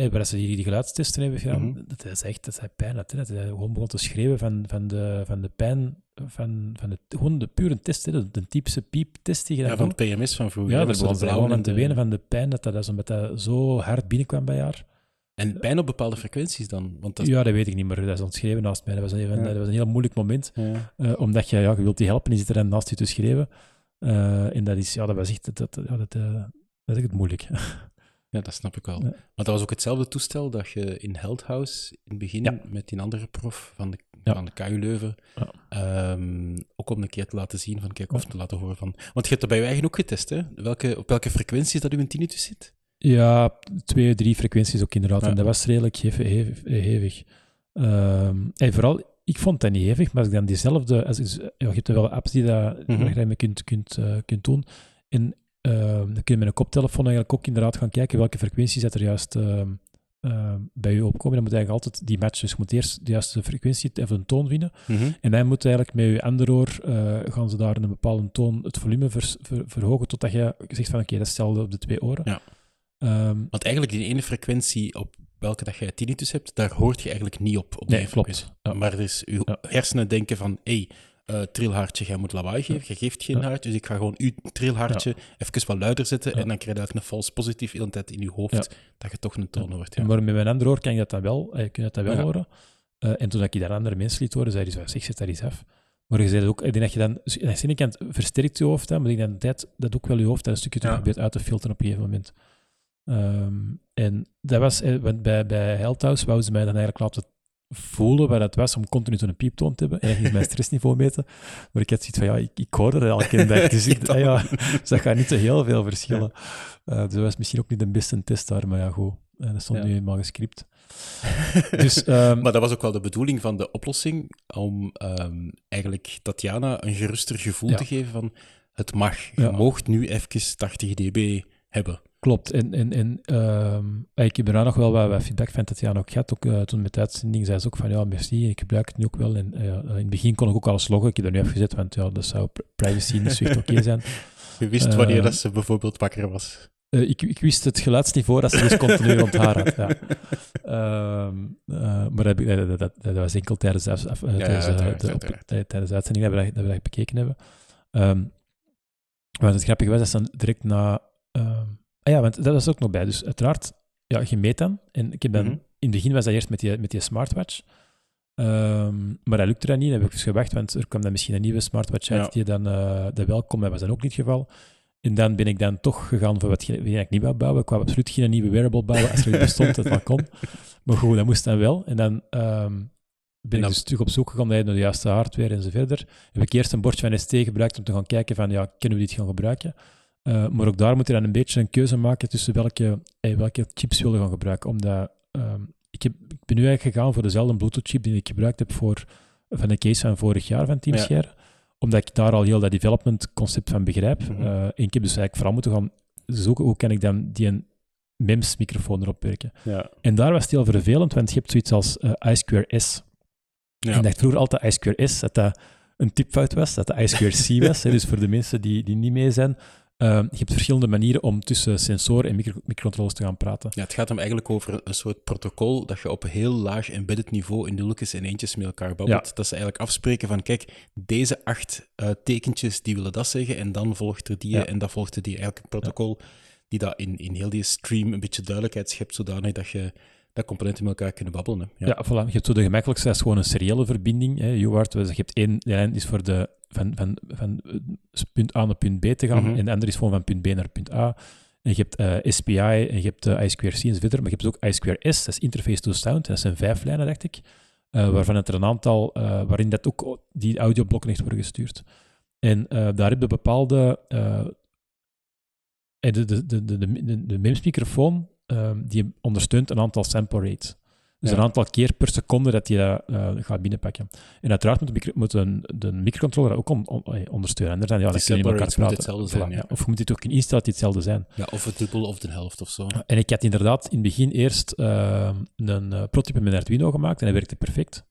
ehm eh, waar ze die, die geluidstesten hebben gedaan, Mhm. dat is echt dat hij pijn had. Hè, dat hij gewoon begon te schreeuwen van, van, de, van de pijn, van, van de, gewoon de pure test, hè, de, de typische pieptest die je Ja, van het PMS van vroeger. Ja, daar zo'n begon gewoon aan en te de- wenen van de pijn dat dat, dat, dat zo hard binnenkwam bij haar. En pijn op bepaalde frequenties dan. Want dat, Ja, dat weet ik niet, maar dat is ontschreven naast mij. Dat was even, Ja. dat was een heel moeilijk moment. Ja. Eh, omdat je, ja, je wilt die helpen, die zit er dan naast je te schreeuwen. Eh, en dat is, ja, dat was echt, dat, dat, ja, dat, dat is echt moeilijk. Ja, dat snap ik wel. Ja. Maar dat was ook hetzelfde toestel dat je in Heldhouse in het begin Ja. met die andere prof van de, Ja. van de KU Leuven ehm, ook om een keer te laten zien, van kijk, of te laten horen van... Want je hebt dat bij je eigen ook getest, hè? Welke, op welke frequenties dat uw tinnitus zit? Ja, twee, drie frequenties ook inderdaad. En dat was redelijk hevig. hevig. Ehm, en vooral, ik vond dat niet hevig, maar als ik dan diezelfde... Als, je hebt wel apps die dat, waar je daarmee kunt, kunt, eh, kunt doen. En dan kun je met een koptelefoon eigenlijk ook inderdaad gaan kijken welke frequenties dat er juist ehm, ehm, bij je opkomen. Dan moet je eigenlijk altijd die match. Dus je moet eerst de juiste frequentie of een toon vinden. En dan moet eigenlijk met je andere oor, eh, gaan ze daar een bepaalde toon het volume ver- verhogen, totdat je zegt van oké, dat is hetzelfde op de twee oren. Ja. Ehm, Want eigenlijk die ene frequentie op welke dat jij tinnitus hebt, daar hoort je eigenlijk niet op. op die Nee, klopt. Ja. Maar dus je Ja. hersenen denken van, hé, hey, eh, trilhaartje, jij moet lawaai geven, jij geeft geen haartje, dus ik ga gewoon uw trilhaartje even wat luider zetten en dan krijg je eigenlijk een vals positief de hele tijd in je hoofd dat je toch een toon hoort. Ja. Maar met mijn andere oor kan je dat dan wel, eh, kun je dat dan wel horen. Eh, en toen ik daar andere mensen liet horen, zei hij zo, zeg, zet daar eens af. Maar je zei ook, ik denk dat je dan, aan de ene kant versterkt je hoofd, hè, maar ik denk dat tijd, dat ook wel je hoofd dat een stukje terug probeert uit te filteren op een gegeven moment. Ehm, En dat was, eh, want bij, bij Health wou ze mij dan eigenlijk laten voelen waar het was om continu zo'n pieptoon te hebben. Eigenlijk mijn stressniveau meten. Maar ik had zoiets van, ja, ik, ik hoor er elke dag. Dus, ik, ja, dus dat gaat niet te heel veel verschillen. Uh, dus dat was misschien ook niet de beste test daar, maar ja, goed. En dat stond ja. nu eenmaal gescript. dus, um, maar dat was ook wel de bedoeling van de oplossing, om um, eigenlijk Tatjana een geruster gevoel te geven van het mag. Je moogt nu even 80 dB hebben. Klopt. En, en, en uh, ik heb daarna nog wel wat, wat feedback van Tatjana ook gehad. Ook uh, toen met de uitzending zei ze ook van ja, merci, ik gebruik het nu ook wel. En uh, in het begin kon ik ook alles loggen. Ik heb er nu afgezet, want ja, dat zou privacy niet zo oké okay zijn. Je wist wanneer dat ze bijvoorbeeld wakker was? Ik, ik, wist het geluidsniveau dat ze dus continu haar had. Ja. Uh, maar dat, dat, dat, dat, was enkel tijdens, af, af, ja, tijdens, ja, de, de, op, tijdens de uitzending dat we dat, dat, we dat bekeken hebben. Um, maar het grappige was dat ze direct na... Ah ja, want dat was ook nog bij. Dus uiteraard, ja, je meet dan. En ik heb dan, mm -hmm. in het begin was dat eerst met die, met die smartwatch. Um, maar dat lukte dan niet. Dan heb ik dus gewacht, want er kwam dan misschien een nieuwe smartwatch uit die dan uh, dat wel kon. Dat was dan ook niet het geval. En dan ben ik dan toch gegaan voor wat ik niet wou bouwen. Ik wou absoluut geen nieuwe wearable bouwen als er bestond, dat wel kon. Maar goed, dat moest dan wel. En dan um, ben ik dus terug op zoek gegaan naar de juiste hardware en zo verder. Heb ik eerst een bordje van ST gebruikt om te gaan kijken van, ja, kunnen we dit gaan gebruiken? Uh, maar ook daar moet je dan een beetje een keuze maken tussen welke, eh, welke chips willen gaan gebruiken. Omdat um, ik, heb, ik ben nu eigenlijk gegaan voor dezelfde Bluetooth-chip die ik gebruikt heb voor, van de case van vorig jaar van. Ja omdat ik daar al heel dat development concept van begrijp. Mm -hmm. uh, en ik heb dus eigenlijk vooral moeten gaan zoeken hoe kan ik dan die een MEMS-microfoon erop werken. Ja. En daar was het heel vervelend, want je hebt zoiets als uh, I2S. Ja. En ik dacht vroeger altijd I2S, dat dat een typfout was, dat de I2C was. hè, dus voor de mensen die, die niet mee zijn, uh, je hebt verschillende manieren om tussen sensoren en micro microcontrollers te gaan praten. Ja, het gaat hem eigenlijk over een soort protocol dat je op een heel laag embedded niveau in nulletjes en eentjes met elkaar babbelt. Ja. Dat ze eigenlijk afspreken van, kijk, deze acht uh, tekentjes die willen dat zeggen en dan volgt er die ja. en dat volgt er die. Eigenlijk een protocol ja. die dat in, in heel die stream een beetje duidelijkheid schept, zodanig dat je dat componenten met elkaar kunnen babbelen. Ja, ja voilà. je hebt zo de gemakkelijkste, dat is gewoon een seriële verbinding. Hè. UART, je hebt één lijn is voor de, van, van, van punt A naar punt B te gaan, mm -hmm. en de andere is gewoon van punt B naar punt A. En je hebt uh, SPI en je hebt uh, I2C enzovoort, maar je hebt ook I2S, dat is Interface to Sound, dat zijn vijf lijnen, dacht ik, uh, waarvan het er een aantal, waarin dat ook die audioblokken echt worden gestuurd. En daar heb je bepaalde... de, de, de, de, de, de MEMS-microfoon um, die ondersteunt een aantal sample rates. Dus ja. een aantal keer per seconde dat je dat uh, gaat binnenpakken. En uiteraard moet, de, moet een, de microcontroller ook on, on, ondersteunen. En er zijn, ja, moeten hetzelfde zijn. Ja. Of je moet dit ook in instellen dat die hetzelfde zijn. Ja, of het dubbel of de helft of zo. En ik had inderdaad in het begin eerst uh, een uh, prototype met Arduino gemaakt en dat werkte perfect.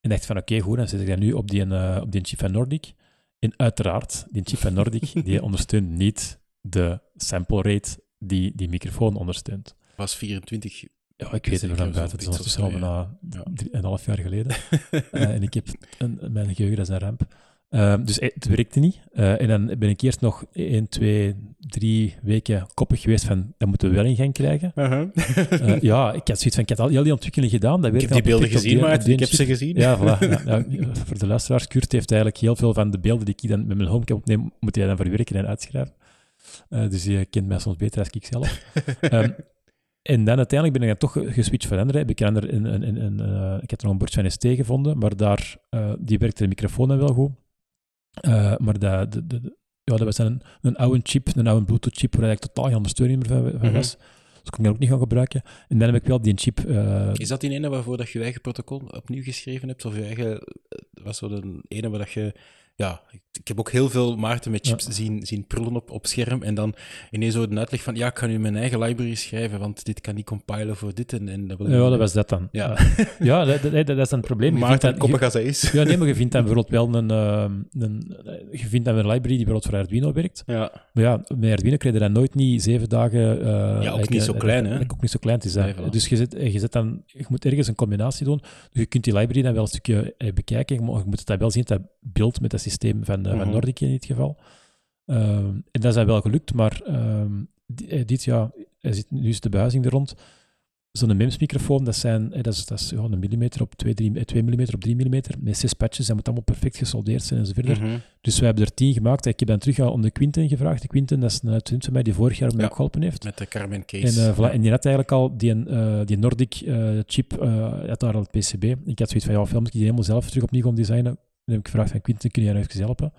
En dacht van oké, okay, goed, dan zet ik dat nu op die, uh, op die chip van Nordic. En uiteraard, die chip van Nordic, die ondersteunt niet de sample rate die die microfoon ondersteunt was 24. Ja, ik weet het nog aan buiten. Het is al bijna ja. een half jaar geleden. uh, en ik heb een, mijn geheugen, dat is een ramp. Uh, dus het werkte niet. Uh, en dan ben ik eerst nog 1, 2, 3 weken koppig geweest van, dat moeten we wel in gang krijgen. -huh. ja, ik had zoiets van, ik had al heel die ontwikkeling gedaan. Dat ik heb die beelden gezien, maar ik heb ze gezien. Ja, voilà. ja, voor de luisteraars, Kurt heeft eigenlijk heel veel van de beelden die ik dan met mijn homecam opneem, moet hij dan verwerken en uitschrijven. dus je kent mij soms beter dan ik zelf. um, En dan uiteindelijk ben ik dan toch geswitcht van Ender. Ik, een, een, een, een, uh, ik heb er nog een bordje van ST gevonden, maar daar, uh, die werkte de microfoon dan wel goed. Uh, maar de, de, de, ja, dat was een, een oude chip, een oude Bluetooth-chip, waar ik totaal geen ondersteuning meer van, van was. Dus kon ik dat ook niet gaan gebruiken. En dan heb ik wel die chip... Is dat die ene waarvoor dat je je eigen protocol opnieuw geschreven hebt? Of je eigen... Was dat een ene waar dat je ja, ik heb ook heel veel Maarten met chips ja. zien, zien prullen op, op scherm en dan ineens zo een uitleg van, ja, ik kan nu mijn eigen library schrijven, want dit kan niet compilen voor dit en, en dat Ja, dat was dat dan. Ja, ja dat, dat, dat, is een probleem. Maarten, koppig als hij is. Ja, nee, maar je vindt dan bijvoorbeeld wel een, uh, een, je vindt dan een library die bijvoorbeeld voor Arduino werkt. Ja. Maar ja, met Arduino krijg je dan nooit niet zeven dagen... Uh, ja, ook niet zo klein, hè? Ook niet zo klein te zijn. Dus je, zet, je, zet dan, je moet ergens een combinatie doen. Dus je kunt die library dan wel een stukje bekijken, maar je moet het dan wel zien dat beeld met dat systeem van, uh, van Nordic in dit geval. Um, en dat is wel gelukt, maar um, dit jaar zit nu is de behuizing er rond. zo'n MEMS-microfoon, dat, zijn, eh, dat is, dat is ja, een millimeter op 2, 3, 2 mm op 3 mm, met zes patches, dat moet allemaal perfect gesoldeerd zijn enzovoort. Mhm. Dus wij hebben er tien gemaakt. Ik heb dan terug aan de Quinten gevraagd. De Quinten, dat is een student van mij die vorig jaar mij Ja. ook geholpen heeft. Met de Carmen En, Case. en die had eigenlijk al die, eh, die Nordic eh, chip, had daar al het PCB. Ik had zoiets van, ja, filmpjes die helemaal zelf terug opnieuw gaan designen. Heb ik gevraagd van Quinten, kun jij nou even helpen?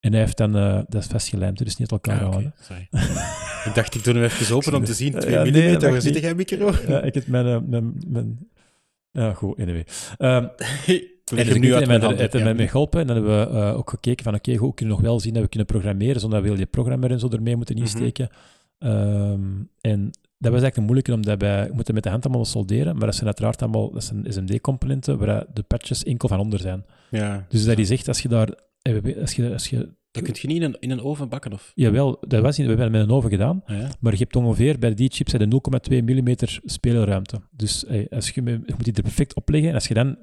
En hij heeft dan, eh, dat is vastgelijmd, dus niet elkaar Ah, houden. ik dacht, ik doe hem even open om te zien. 2 Ja, nee, mm, waar zit jij micro? Ja, ik heb mijn... eh, mijn, mijn ja, goed, anyway. Ik En hem nu uit mijn heeft ja. mij geholpen. En dan hebben we eh, ook gekeken van, oké, hoe kunnen we nog wel zien dat we kunnen programmeren, zonder dat we die programmer en zo ermee moeten Mhm. insteken. Ehm, en dat was eigenlijk een moeilijke, omdat wij we moeten met de hand allemaal solderen, maar dat zijn uiteraard allemaal dat zijn SMD-componenten waar de patches enkel van onder zijn. Ja. Dus dat is echt, als je daar... eh, Als je, als je, Dat kun je niet in een, in een oven bakken, of? jawel, dat was in, we hebben het met een oven gedaan, Ah, ja. maar je hebt ongeveer bij die chips heb je 0,2 mm speelruimte. Dus eh, als je, je moet die er perfect opleggen en als je dan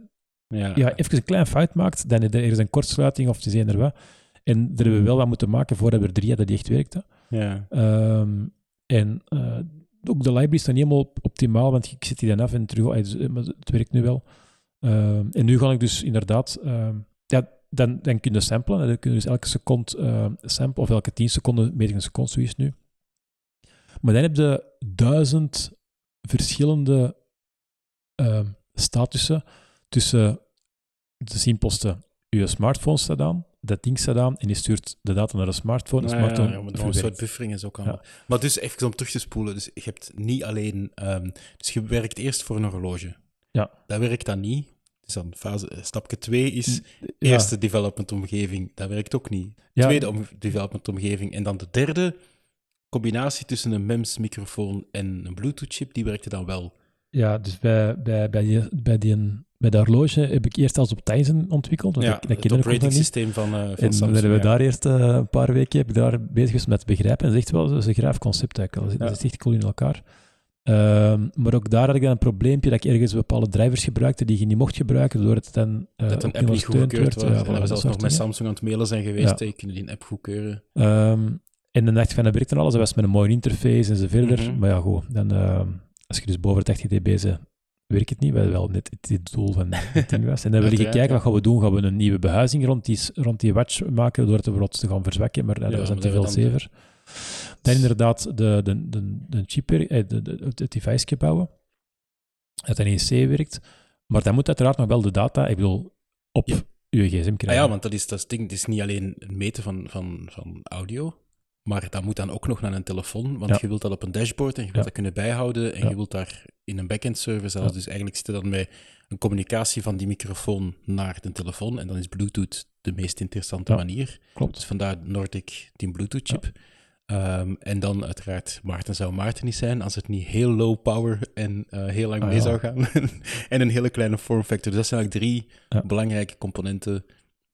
Ja. ja, even een klein fout maakt, dan is er een kortsluiting of het is een er wat. En daar hebben we wel wat moeten maken voordat we er drie hadden die echt werkte. ja. Ehm, en eh, ook de library is dan niet helemaal optimaal, want ik zet die dan af en terug, eh, dus, eh, het werkt nu wel. Ehm, en nu ga ik dus inderdaad, ehm, ja, dan, dan kun je samplen. Dan kun je dus elke seconde ehm samplen, of elke 10 seconden meet ik een seconde, zoiets nu. Maar dan heb je duizend verschillende ehm, statussen tussen de simpelste, je smartphone staat aan, dat ding staat aan en je stuurt de data naar de smartphone. De ja, smartphone ja, maar dan een soort buffering is ook allemaal. Maar dus even om terug te spoelen. Dus je hebt niet alleen... ehm, dus je werkt eerst voor een horloge. Ja. Dat werkt dan niet. Dus dan fase, stapje 2 is Ja. eerste development omgeving. Dat werkt ook niet. Ja. Tweede om, development omgeving. En dan de derde combinatie tussen een MEMS microfoon en een Bluetooth chip, die werkte dan wel. Ja, dus bij, bij, bij, die, bij, die, bij de horloge heb ik eerst als op Tizen ontwikkeld. Want ja, ik, dat het ik operating systeem van, eh van En dan Samsung. hebben we ja. daar eerst eh, een paar weken heb ik daar bezig geweest met begrijpen. En dat is echt wel dat is een graaf concept eigenlijk. Dat, dat is echt cool in elkaar. Ehm, maar ook daar had ik dan een probleempje dat ik ergens bepaalde drivers gebruikte die je niet mocht gebruiken, doordat het dan eh, dat een app niet goedgekeurd wordt. Ja, en dat we dat zelfs nog met dingen. Samsung aan het mailen zijn geweest. Ja. hey, kunnen die een app goedkeuren? Ehm, en dan dacht ik van, dat werkt en alles. Dat was met een mooie interface en zo verder. Mhm. Maar ja, goed. Dan, als je dus boven het 80 dB bent, werkt het niet. Wat wel net het, doel van het ding was. En dan wil ik Uiteraard, kijken, wat gaan we doen? Gaan we een nieuwe behuizing rond die, rond die watch maken, door het bijvoorbeeld te gaan verzwakken? Maar dat was dan maar te veel dan- zever. Dan inderdaad de, de, de, de chip, eh, het device bouwen. Dat in EC werkt. Maar dan moet uiteraard nog wel de data, ik bedoel, op je gsm Ah krijgen. ja, want dat is dat ding. Het is niet alleen het meten van, van, van audio, maar dat moet dan ook nog naar een telefoon, want Ja. je wilt dat op een dashboard en je wilt dat kunnen bijhouden en je wilt daar in een backend server zelfs. Dus eigenlijk zit er dan bij een communicatie van die microfoon naar de telefoon en dan is Bluetooth de meest interessante manier. Klopt. Dus vandaar Nordic, die Bluetooth chip. Ehm, en dan uiteraard, Maarten zou Maarten niet zijn als het niet heel low power en eh, heel lang Ah, mee ja. zou gaan. en een hele kleine form factor. Dus dat zijn eigenlijk drie Ja. belangrijke componenten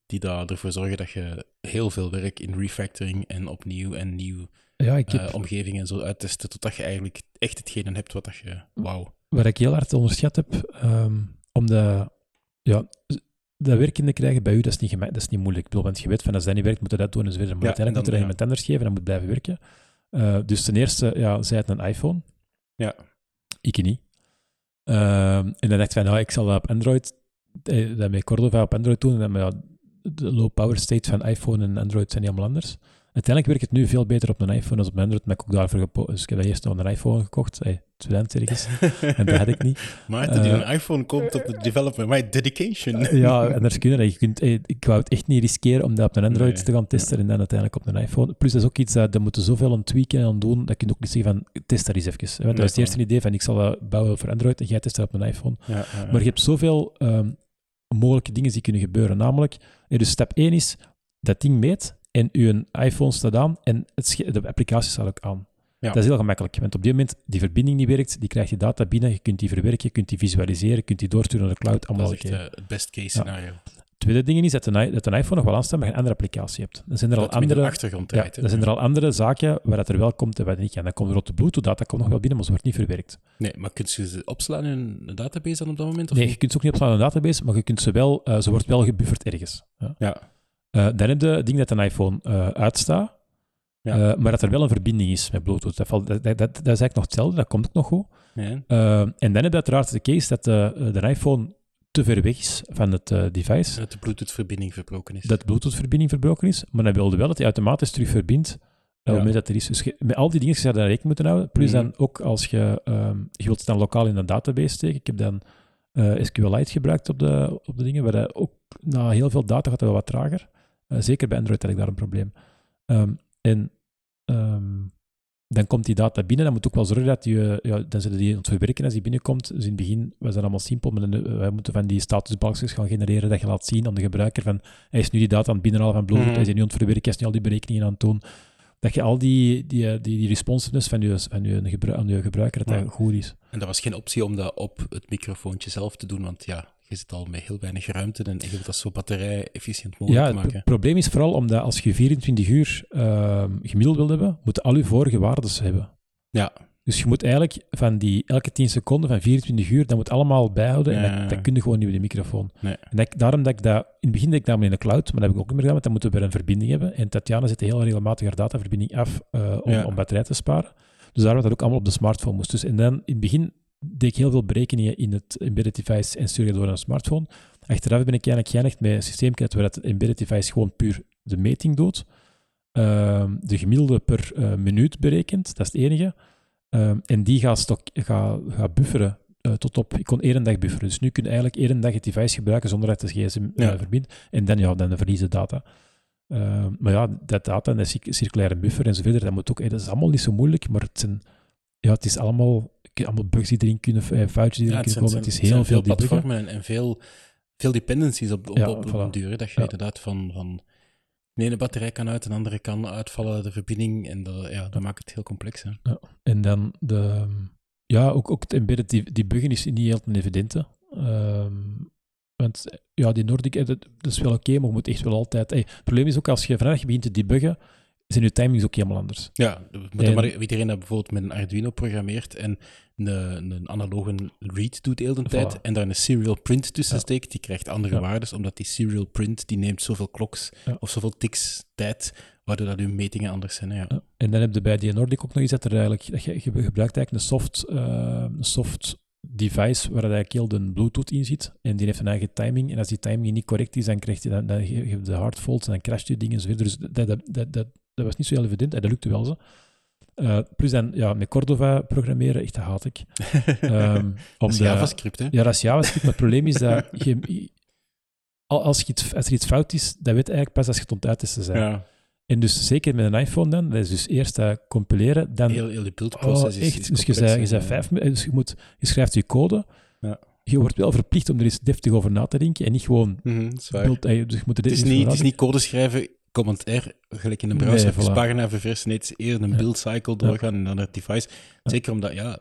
die daar ervoor zorgen dat je heel veel werk in refactoring en opnieuw en nieuw Ja, ik heb, eh, omgeving en zo uittesten, totdat je eigenlijk echt hetgene hebt wat dat je... Wauw. Wat ik heel hard onderschat heb, ehm om de, ja, dat te krijgen bij u, dat is niet, gema- dat is niet moeilijk. Ik bedoel, want je weet van als dat niet werkt, moet je dat doen enzovoort. Maar Ja, uiteindelijk moet je dan, dat iemand anders geven en dat moet blijven werken. Eh, dus ten eerste, ja, zij het een iPhone. Ja. Ik niet. Ehm, en dan dacht ik van, nou, ik zal dat op Android, eh, dat met Cordova op Android doen. En dan, ja, de low power state van iPhone en Android zijn niet allemaal anders. Uiteindelijk werkt het nu veel beter op een iPhone dan op een Android, maar ik heb ook daarvoor gepo- Dus ik heb dat eerst nog een iPhone gekocht, hey, student ergens, en dat had ik niet. Maarten die Eh, een iPhone koopt op de development, my dedication. Ja, anders kunnen dat. Je kunt, eh, ik wou het echt niet riskeren om dat op een Android Nee. te gaan testen en dan uiteindelijk op een iPhone. Plus, dat is ook iets dat, dat moeten zoveel aan tweaken en aan doen, dat je ook niet zeggen van, test dat eens even. Want Nee, dat was het eerste idee van, ik zal dat bouwen voor Android en jij test dat op een iPhone. Ja, ja, ja. Maar je hebt zoveel ehm, mogelijke dingen die kunnen gebeuren. Namelijk, dus stap 1 is, dat ding meet en uw iPhone staat aan en het de applicatie staat ook aan. Ja. Dat is heel gemakkelijk, want op dit moment die verbinding niet werkt, die krijgt je data binnen, je kunt die verwerken, je kunt die visualiseren, je kunt die doorsturen naar de cloud, allemaal dat is echt eh, het best case scenario. Tweede ding is dat een, dat een iPhone nog wel aanstaat, maar je een andere applicatie hebt. Dan zijn er al Dat andere, achtergrond ja, dan zijn er al andere zaken waar dat er wel komt en wat niet. En dan komt er de Bluetooth-data komt nog wel binnen, maar ze wordt niet verwerkt. Nee, maar kun je ze opslaan in een database dan op dat moment? Of Nee, je kunt ze ook niet opslaan in een database, maar je kunt ze wel, eh, ze wordt wel gebufferd ergens. Ja. Ja. Eh, dan heb je het ding dat een iPhone eh, uitstaat. Ja. Maar dat er wel een verbinding is met Bluetooth. Dat, valt, dat, dat, dat is eigenlijk nog hetzelfde, dat komt ook nog goed. En dan heb je uiteraard de case dat de, de iPhone te ver weg is van het eh, device, Dat de Bluetooth-verbinding verbroken is. dat de Bluetooth-verbinding verbroken is, maar dan wilde wel dat hij automatisch terug verbindt Ja. uh, dat er is. Dus je- met al die dingen zou je daar rekening moeten houden. Plus Mhm. dan ook als je, ehm, je wilt het dan lokaal in een database steken. Ik heb dan eh, SQLite gebruikt op de, op de dingen, waar dat ook na heel veel data gaat dat wel wat trager. Eh, zeker bij Android had ik daar een probleem. Ehm, en ehm, dan komt die data binnen. Dan moet ook wel zorgen dat je, ja, dan zullen die het verwerken als die binnenkomt. Dus in het begin was dat allemaal simpel, maar dan, eh, wij moeten van die statusbalkjes gaan genereren dat je laat zien aan de gebruiker van hij is nu die data aan het binnenhalen van Bluetooth, Mhm. hij is nu aan het verwerken, hij is nu al die berekeningen aan het doen. Dat je al die, die, eh, die, die responsiveness van je, van je, gebru- aan je gebruiker, dat Ja. dat goed is. En dat was geen optie om dat op het microfoontje zelf te doen, want ja, je zit al met heel weinig ruimte en je wilt dat zo batterij-efficiënt mogelijk Ja, het maken. pro- probleem is vooral omdat als je 24 uur ehm, gemiddeld wil hebben, moeten al je vorige waardes hebben. Ja, Dus je moet eigenlijk van die elke 10 seconden van 24 uur, dat moet allemaal bijhouden. En dat, dat kun je gewoon niet met de microfoon. Nee. En dat, daarom dat ik dat... In het begin deed ik dat in de cloud, maar dat heb ik ook niet meer gedaan, want dan moeten we weer een verbinding hebben. En Tatjana zet heel regelmatig haar dataverbinding af eh, om, Ja. om batterij te sparen. Dus daarom dat ook allemaal op de smartphone moest. Dus, en dan in het begin deed ik heel veel berekeningen in het embedded device en stuurde door een smartphone. Achteraf ben ik eigenlijk geëindigd met een systeem waar het embedded device gewoon puur de meting doet. Ehm, de gemiddelde per eh, minuut berekent, dat is het enige. Ehm, en die gaat, stok, gaat, gaat bufferen eh, tot op... Ik kon één dag bufferen. Dus nu kun je eigenlijk één dag het device gebruiken zonder dat de gsm eh, Ja. verbindt. En dan, ja, dan verliezen data. Ehm, maar ja, dat data en de cir- circulaire buffer en zo verder, dat, moet ook, dat is allemaal niet zo moeilijk, maar het, zijn, ja, het is allemaal, allemaal bugs die erin kunnen, eh, foutjes die ja erin kunnen komen. Het is heel veel debuggen. platformen en, en veel, veel dependencies op, op, Ja, op, voilà. een duur. Dat je Ja. inderdaad van, van de ene batterij kan uit, de andere kan uitvallen, de verbinding. En dat, ja, dat maakt het heel complex. Hè. En dan de... Ja, ook, ook het embedded die- debuggen is niet heel een evidente. Ehm, want ja, die Nordic, eh, dat, dat is wel oké, maar je moet echt wel altijd... Hey, het probleem is ook, als je je begint te debuggen, zijn je timings ook helemaal anders. Ja, En- maar iedereen dat bijvoorbeeld met een Arduino programmeert en een, een analoge read doet heel de tijd Voilà. en daar een serial print tussen Ja. steekt, die krijgt andere Ja. waardes, omdat die serial print die neemt zoveel kloks Ja. of zoveel ticks tijd, waardoor dat uw metingen anders zijn. Ja. En dan heb je bij die Nordic ook nog eens dat er eigenlijk... Dat je, je gebruikt eigenlijk een soft, eh, soft device waar dat eigenlijk heel de Bluetooth in zit. En die heeft een eigen timing. En als die timing niet correct is, dan krijg je, dan, dan geef je de hard faults en dan crasht je dingen en zo verder. Dus dat, dat, dat, dat, dat was niet zo heel evident. En dat lukte wel zo. Eh, plus dan, ja, met Cordova programmeren, echt, dat haat ik. Om Dat is de- JavaScript, hè? Ja, dat is JavaScript. Maar het probleem is dat je, al- als, je iets, als er iets fout is, dat weet eigenlijk pas als je het ont uit is te zijn. Ja. En dus zeker met een iPhone dan, dat is dus eerst dat compileren, dan... Heel, heel de buildproces oh, is, echt. is dus je, zei, je, zei vijf, dus je, moet, je schrijft je code, Ja. je wordt wel verplicht om er eens deftig over na te denken en niet gewoon... Mhm, is. Beeld, eh, dus je moet er Het is, niet, het is niet code schrijven, command R, gelijk in een browser, Nee, voilà. verversen. Nee, het is eerder een build cycle doorgaan en dan het device. Zeker omdat, ja,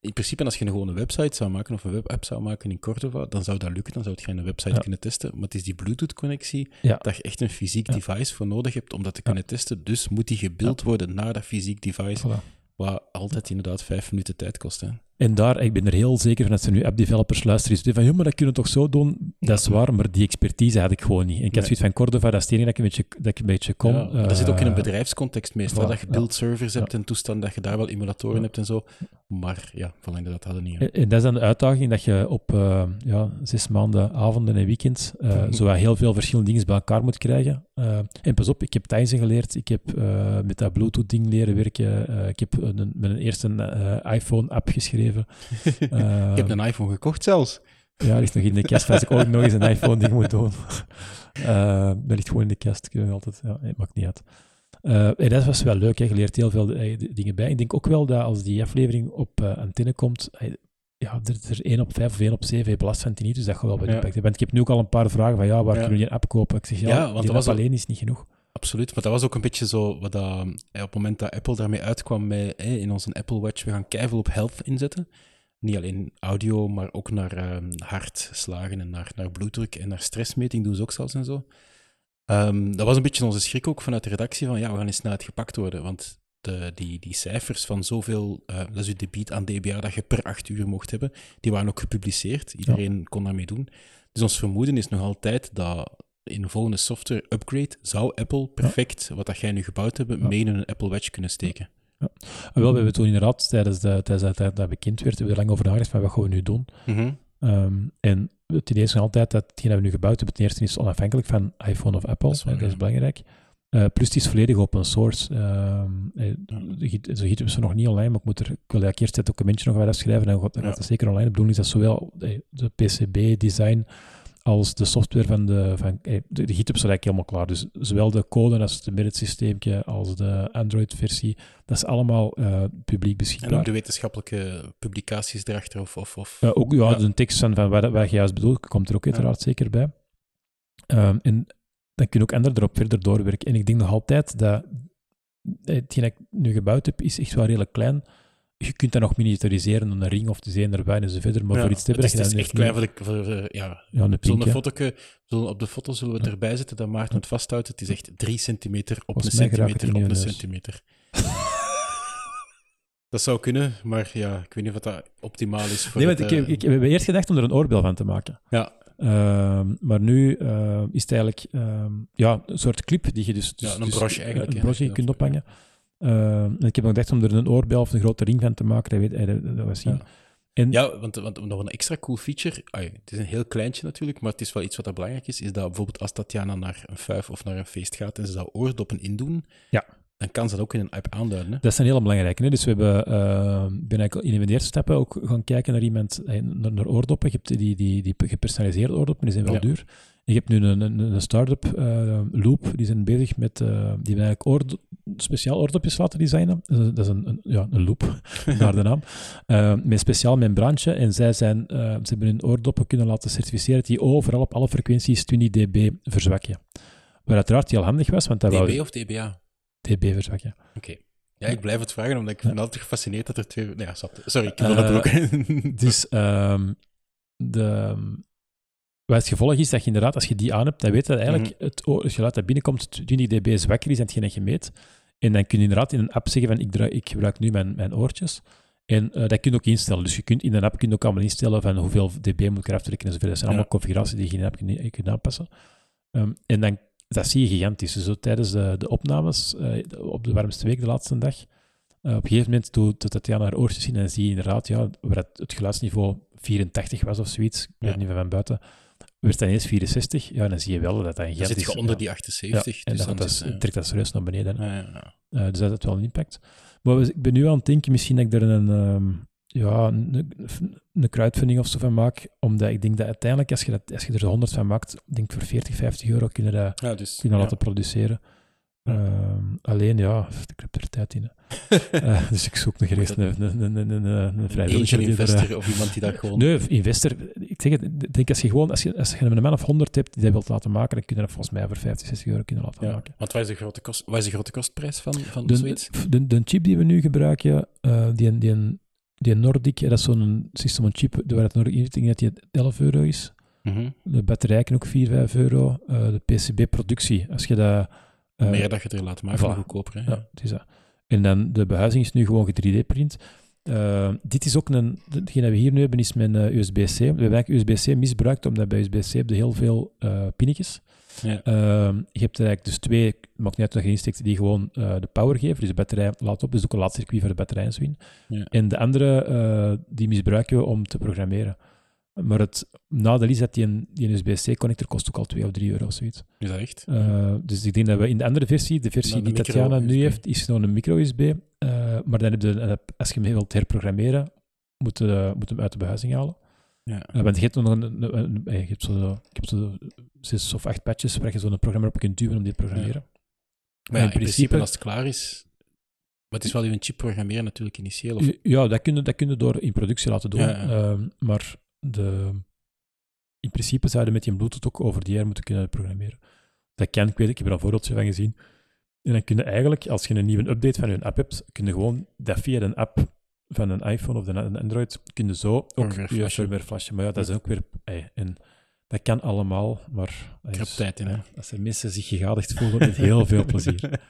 in principe als je een gewone website zou maken of een webapp zou maken in Cordova, dan zou dat lukken, dan zou je een website kunnen testen. Maar het is die Bluetooth-connectie, dat je echt een fysiek device voor nodig hebt om dat te kunnen testen. Dus moet die gebeeld worden naar dat fysiek device, Voilà. wat altijd inderdaad vijf minuten tijd kost. Hè. En daar, ik ben er heel zeker van dat er nu app-developers luisteren die van, ja, maar dat kunnen we toch zo doen? Dat is waar, maar die expertise had ik gewoon niet. En ik had Nee. zoiets van Cordova, dat is het enige dat ik een beetje, dat ik een beetje kon. Ja, dat zit ook in een Eh, bedrijfscontext meestal, voilà, dat je ja. build-servers hebt en toestanden, dat je daar wel emulatoren Ja. hebt en zo. Maar ja, van inderdaad hadden niet. hè. En dat is dan de uitdaging dat je op eh, ja, zes maanden, avonden en weekends zo wat heel veel verschillende dingen bij elkaar moet krijgen. En pas op, ik heb Thijssen geleerd, ik heb met dat Bluetooth-ding leren werken, ik heb een, met een eerste iPhone-app geschreven. Ik heb een iPhone gekocht zelfs. Ja, ligt nog in de kast. Als ik ooit nog eens een iPhone-ding moet doen. Eh dat ligt gewoon in de kast. Ik altijd, ja, het maakt niet uit. En dat was wel leuk, hè. je leert heel veel eh, dingen bij. Ik denk ook wel dat als die aflevering op eh, antenne komt, eh, ja, er er 1 op 5 of 1 op 7 heeft last van tinnitus, dat gaat wel wat Ja. impact. Want ik heb nu ook al een paar vragen van, ja, waar Ja. kunnen we die app kopen? Ik zeg, ja, Ja, want die dat was app ook- alleen is niet genoeg. Absoluut, maar dat was ook een beetje zo, wat dat, eh, op het moment dat Apple daarmee uitkwam met, eh, in onze Apple Watch, we gaan keiveel op health inzetten. Niet alleen audio, maar ook naar ehm, hartslagen en naar, naar bloeddruk en naar stressmeting doen ze ook zelfs en zo. Ehm, dat was een beetje onze schrik ook vanuit de redactie van, ja, we gaan eens snel gepakt worden, want de, die, die cijfers van zoveel, eh, dat is je debiet aan dBA dat je per acht uur mocht hebben, die waren ook gepubliceerd. Iedereen kon daarmee doen. Dus ons vermoeden is nog altijd dat in een volgende software upgrade zou Apple perfect wat dat jij nu gebouwd hebt, mee in een Apple Watch kunnen steken. Ja. wel, we hebben toen inderdaad, tijdens, de, tijdens dat, dat, dat bekend werd, hebben we er lang over nagedacht van wat gaan we nu doen. Mhm. Ehm, en het idee is nog altijd dat hetgeen dat we nu gebouwd hebben, ten eerste is onafhankelijk van iPhone of Apple. Dat is waar, dat is ja. belangrijk. Eh, plus het is volledig open source. De Git- Zo gieten ze nog niet online, maar ik, moet er, ik wil eerst het documentje nog wel afschrijven en dan gaat Ja. zeker online. De bedoeling is dat zowel eh, de PCB-design als de software van de... Van, eh, de, de GitHub staat eigenlijk helemaal klaar. Dus zowel de code als het embedded als de Android-versie, dat is allemaal eh, publiek En beschikbaar. ook de wetenschappelijke publicaties erachter, of... of, of Ja, ook ja, Ja. de tekst van, van wat, wat je juist bedoelt, komt er ook uiteraard zeker bij. Ehm, en dan kun je ook anderen erop verder doorwerken. En ik denk nog altijd dat eh, hetgeen dat ik nu gebouwd heb, is echt wel redelijk klein. Je kunt dat nog miniaturiseren door een ring of te zijn erbij en zo verder. Maar Ja, voor iets te het hebben is, dat het je is dan echt klein voor de... Voor, de- ja, Ja, een pink, fotoke, zullen, op de foto zullen we het erbij zetten, dat Maarten het vasthoudt. Het is echt 3 centimeter op Volgens een centimeter op een je neus. centimeter. dat zou kunnen, maar ja, ik weet niet of dat optimaal is voor Nee, want het, ik, heb- eh, ik, we hebben eerst gedacht om er een oorbel van te maken. Ja, Ehm, maar nu eh, is het eigenlijk ehm, ja, een soort clip die je dus... dus Ja, een dus, broche eh, eigenlijk, Een broche Ja. kunt ophangen. En ik heb nog gedacht om er een oorbel of een grote ring van te maken. Dat weet dat, dat, dat was. Ja. En, ja want, want nog een extra cool feature, ai, het is een heel kleintje natuurlijk, maar het is wel iets wat dat belangrijk is, is dat bijvoorbeeld als Tatjana naar een fuif of naar een feest gaat en ze zou oordoppen indoen, Ja. dan kan ze dat ook in een app aanduiden. Hè? Dat is een hele belangrijke. Hè? Dus we hebben, eh, ben ik in de eerste stappen ook gaan kijken naar iemand, eh, naar, naar oordoppen. Je hebt die, die, die gepersonaliseerde oordoppen, die zijn wel Ja. duur. Je hebt nu een, een, een start-up, eh, Loop, die zijn bezig met, eh, die hebben eigenlijk speciaal oordopjes laten designen. Dat is, dat is een, een, ja, een Loop, naar de naam. Eh, met speciaal membraantje. En zij zijn, ze hebben hun oordoppen kunnen laten certificeren die overal op alle frequenties 20 dB verzwakken. Wat uiteraard heel handig was, want dat DB wou of DBA? dB verzwakken. Oké. Ja, ik blijf het vragen, omdat ik vind het altijd gefascineerd dat er twee... Nee, ja. Sorry, ik heb dat ook. Dus ehm, de, wat het gevolg is dat je inderdaad, als je die aan hebt, dan weet je dat eigenlijk Mhm. het, geluid dat binnenkomt 20 dB zwakker is dan hetgeen dat je meet. En dan kun je inderdaad in een app zeggen van ik, draai, ik gebruik nu mijn, mijn oortjes. En eh, dat kun je ook instellen. Dus je kunt in een app kun je ook allemaal instellen van hoeveel dB moet ik eraf trekken enzovoort. Dat zijn Ja. allemaal configuraties die je in een app kunt, kunt aanpassen. Ehm, en dan, dat zie je gigantisch. Dus zo tijdens de, de opnames, eh, op de warmste week, de laatste dag, eh, op een gegeven moment doet Tatjana haar oortjes in en zie je inderdaad, ja, waar het, het geluidsniveau 84 was of zoiets, ik weet Ja. niet van buiten, werd dan ineens 64. Ja, dan zie je wel dat dat een Dan zit je onder die 78. ja, en dus dan, dat is, eh, trekt dat serieus naar beneden. ja, ja, ja. Eh, dus dat heeft wel een impact. Maar ik ben nu aan het denken, misschien dat ik er een, ehm, ja, een, een crowdfunding of zo van maak. Omdat ik denk dat uiteindelijk, als je, dat, als je er zo 100 van maakt, ik denk voor 40, 50 euro kunnen dat dus, kunnen laten produceren. Ehm, alleen, ja, ik heb er tijd in. Eh, dus ik zoek nog dat- een, een, een, een, een, een Een vrijwilliger. er, eh, investor of iemand die dat gewoon... Nee, investor. Ik zeg het, denk als je gewoon, als je, als je een man of 100 hebt die dat wilt laten maken, dan kun je dat volgens mij voor 50, 60 euro kunnen laten Ja, maken. want wat is de grote, kost, wat is de grote kostprijs van, van De, zoiets? de, de chip die we nu gebruiken, eh, die, die, die Nordic, dat is zo'n system on chip, waar het Nordic in zit, ik denk dat die 11 euro is. Mhm. De batterijen ook 4, 5 euro. Eh, de PCB-productie, als je dat... Eh, meer dat je er laat maken, voilà. hoe goedkoper. Hè? Ja, het is dat. En dan de behuizing is nu gewoon 3D-print. Eh, dit is ook een... Hetgeen dat we hier nu hebben is mijn eh, USB-C. We hebben eigenlijk USB-C misbruikt, omdat bij USB-C heb je heel veel eh pinnetjes. Ja. Je hebt er eigenlijk dus twee, maakt niet uit wat je insteekt, die gewoon de power geven. Dus de batterij laat op, dus ook een laadcircuit voor de batterij en zo in. Ja. En de andere, die misbruiken we om te programmeren. Maar het nadeel is dat die, een- die een USB-C-connector kost ook al 2 of 3 euro of zoiets. Is dat echt? Eh, dus ik denk dat we in de andere versie, de versie Nou, de die Tatjana nu heeft, is gewoon een micro-USB. eh, maar dan heb je, als je hem wilt herprogrammeren, moet je, moet hem uit de behuizing halen. Ja. Want je hebt nog een, een, een- eh, je hebt zo, ik heb zo zes of acht patches waar je zo'n programma op kunt duwen om die te programmeren. Maar ja, in principe, als het klaar is... Maar het is wel uw chip programmeren natuurlijk initieel. Of... Ja, dat kun je, dat kun je door in productie laten doen. Ja, ja. Ehm, maar de, in principe zou je met die Bluetooth ook over die air moeten kunnen programmeren. Dat kan, ik weet, ik heb er een voorbeeldje van gezien. En dan kun je eigenlijk, als je een nieuwe update van je app hebt, kun je gewoon dat via een app van een iPhone of een Android, kun je zo ook je firmware flashen. Maar ja, dat is ook weer... ey, en dat kan allemaal, maar... Ik heb tijd in, hè. Als er mensen zich gegadigd voelen, met heel veel plezier.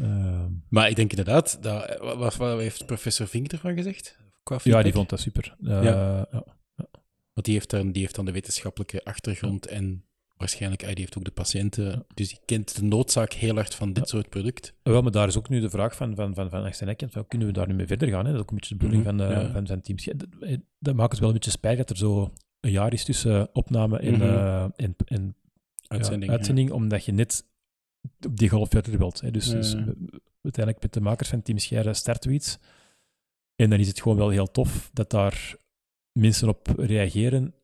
Ehm, Maar ik denk inderdaad, dat, wat, wat heeft professor Vink ervan gezegd? Qua ja, die vond dat super. Eh, Ja. ja. Want die heeft, dan, die heeft dan de wetenschappelijke achtergrond en waarschijnlijk, hij heeft ook de patiënten, dus die kent de noodzaak heel hard van dit soort product. Wel, maar daar is ook nu de vraag van, van, van, van van, kunnen we daar nu mee verder gaan? Hè? Dat is ook een beetje de bedoeling Mhm, van, uh, ja. van zijn teams. Ja, dat, eh, dat maakt het wel een beetje spijt dat er zo een jaar is tussen opname en, Mhm. uh, en, en Uitzending. omdat je net op die golf verder wilt. Hè. Dus, dus uiteindelijk met de makers van Team Scheire starten we iets. En dan is het gewoon wel heel tof dat daar mensen op reageren.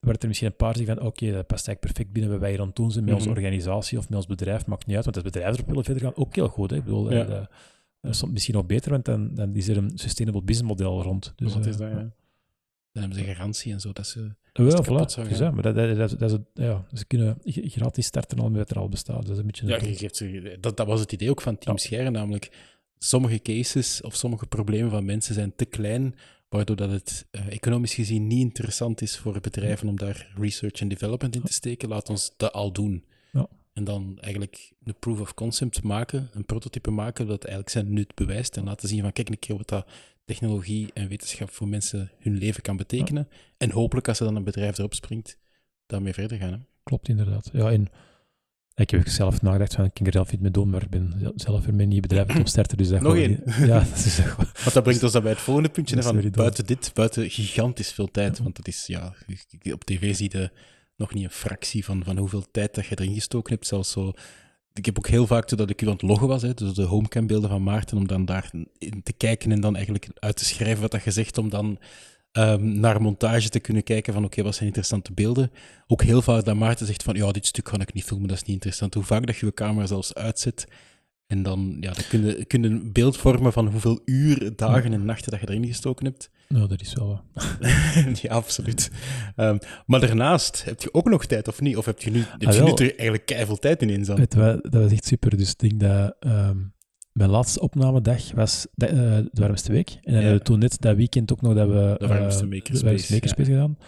Waar er misschien een paar zeggen van oké, dat past eigenlijk perfect binnen wat wij hier aan het doen zijn met onze Mhm. organisatie of met ons bedrijf, maakt niet uit. Want als bedrijven erop willen verder gaan, ook heel goed. Hè. Ik bedoel, Ja. eh, dat- dat is misschien nog beter, want dan, dan is er een sustainable business model rond. Dus, Wat is eh, dat, ja. Dan hebben ze garantie en zo, dat ze... ja, het voilà. Dus gaan. ja, maar dat, dat, dat, dat is het- ja, ze kunnen gratis starten al met wat er al bestaat. Dat is een beetje Ja, je geeft ze, dat, dat was het idee ook van Team Ja. Namelijk sommige cases of sommige problemen van mensen zijn te klein, waardoor dat het eh, economisch gezien niet interessant is voor bedrijven om daar research en development in te steken. Laat ons dat al doen. Ja. En dan eigenlijk een proof of concept maken, een prototype maken, dat eigenlijk zijn nut bewijst en laten zien van kijk een keer wat dat technologie en wetenschap voor mensen hun leven kan betekenen. En hopelijk als er dan een bedrijf erop springt, daarmee verder gaan. Hè? Klopt, inderdaad. Ja, en ik heb ook zelf nagedacht van, ik kan er zelf iets mee doen, maar ik ben zelf weer mijn nieuw bedrijf opstarten, dus dat Nog één. niet- Ja, dat is gewoon... Want dat brengt ons dan bij het volgende puntje. Dat van buiten dit, buiten gigantisch veel tijd. Want dat is, ja, op tv zie je nog niet een fractie van, van hoeveel tijd dat je erin gestoken hebt. Zelfs zo. Ik heb ook heel vaak, toen ik u aan het loggen was, hè, dus de homecam-beelden van Maarten, om dan daarin te kijken en dan eigenlijk uit te schrijven wat dat je zegt, om dan ehm, naar montage te kunnen kijken van oké, wat zijn interessante beelden. Ook heel vaak dat Maarten zegt van ja, dit stuk kan ik niet filmen, dat is niet interessant. Hoe vaak dat je je camera zelfs uitzet en dan, ja, dan kun je, kun je een beeld vormen van hoeveel uur, dagen en nachten dat je erin gestoken hebt. Nou, dat is wel... wat. ja, absoluut. Ehm, maar daarnaast, heb je ook nog tijd of niet? Of heb je nu, heb Ah, je nu er eigenlijk keiveel tijd in wat, dat was echt super. Dus ik denk dat ehm, mijn laatste opnamedag was de, eh, de warmste week. En dan hebben we toen net dat weekend ook nog dat we... De warmste eh, makerspace, de warmste makerspace gedaan.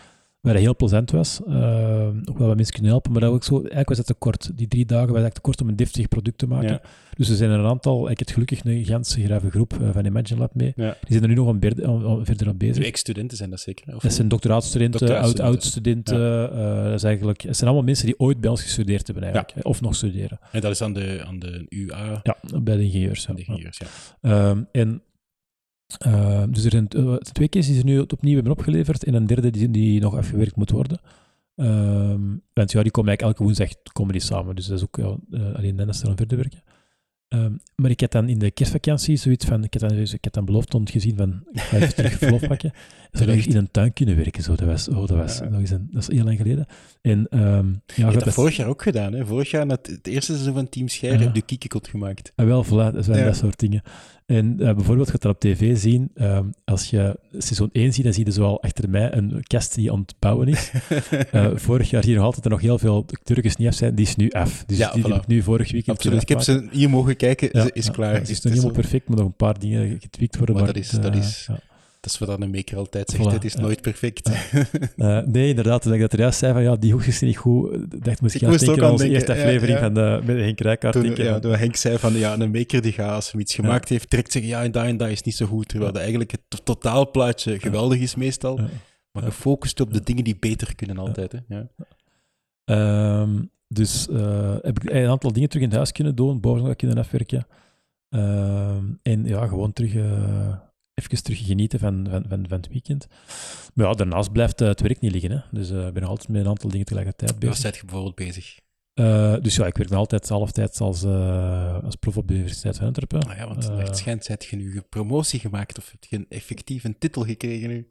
Waar heel plezant was. Ook wel wat mensen kunnen helpen, maar dat ook zo, eigenlijk was het te kort. Die drie dagen was eigenlijk te kort om een deftig product te maken. Ja. Dus er zijn er een aantal, ik heb gelukkig een ganse grave groep eh, van Imagine Lab mee. Ja. Die zijn er nu nog aan beer- aan- aan- verder aan bezig. Ex-studenten zijn dat zeker? Of Dat zijn doctoraatstudenten, oud-oud-studenten. eh, dat, eigenlijk, het zijn allemaal mensen die ooit bij ons gestudeerd hebben eigenlijk. Of nog studeren. En dat is aan de, aan de UA, Ja, bij de ingenieurs. ja. de ingenieurs, ja. Ehm, en, ehm, dus er zijn eh, twee cases die ze nu opnieuw hebben opgeleverd en een derde die, die nog afgewerkt moet worden. Ehm, want ja, die komen eigenlijk elke woensdag komen die samen. Dus dat is ook ja, eh, alleen Dennis er aan verder werken. Ehm, maar ik had dan in de kerstvakantie zoiets van, ik had dan, ik had dan beloofd om gezien van, ik ga even terug verlof pakken. Zou eens in een tuin kunnen werken, zo. Dat was, oh, dat was, Ja. nog eens een, dat is heel lang geleden. En, ehm, ja, Je dat dat vorig jaar ook gedaan, hè? Vorig jaar, het, het eerste seizoen van Team Scheire, Ja. heb je kiekekot gemaakt. Ah, wel, voilà, dat zijn Ja. dat soort dingen. En eh, bijvoorbeeld, je gaat dat op tv zien, ehm, als je seizoen 1 ziet, dan zie je zo al achter mij een kast die aan het bouwen is. Eh, vorig jaar zie je nog altijd er nog heel veel turkens niet af zijn, die is nu af. Dus Ja, die, die voilà. heb ik nu vorig weekend Absoluut. Ik heb ze hier mogen kijken, Ja, ze is ja, klaar. het is Het nog helemaal perfect, maar nog een paar dingen getweakt worden. Maar Maar, dat is- dat eh, is-. Dat is wat dan een maker altijd zegt, Voilà, het is ja. nooit perfect. Eh, nee, inderdaad, toen ik dat er juist zei van ja, die hoekjes zijn niet goed, eh, dacht misschien Ik moest denken ook aan onze denken, eerste aflevering ja. van de, met Henk Rijkaard. Toen, denken ja, van- toen Henk zei van, ja, een maker die gaat, als hij iets gemaakt heeft, direct zeggen, ja, en dat en dat is niet zo goed. Terwijl eigenlijk het to- totaalplaatje geweldig is meestal. Maar gefocust op de dingen die beter kunnen altijd. Hè? Ja. Ehm, dus eh, heb ik een aantal dingen terug in huis kunnen doen, boven wat kunnen afwerken. Ehm, en ja, gewoon terug, eh, even terug genieten van, van, van, van het weekend. Maar ja, daarnaast blijft eh, het werk niet liggen. Hè. Dus eh, ik ben altijd met een aantal dingen tegelijkertijd Waar bezig. zijt je bijvoorbeeld bezig? Eh, dus ja, ik werk nog altijd halftijds als, eh, als prof op de Universiteit van Antwerpen. Ah ja, want het schijnt, zijt je nu een promotie gemaakt of heb je een effectief een titel gekregen nu?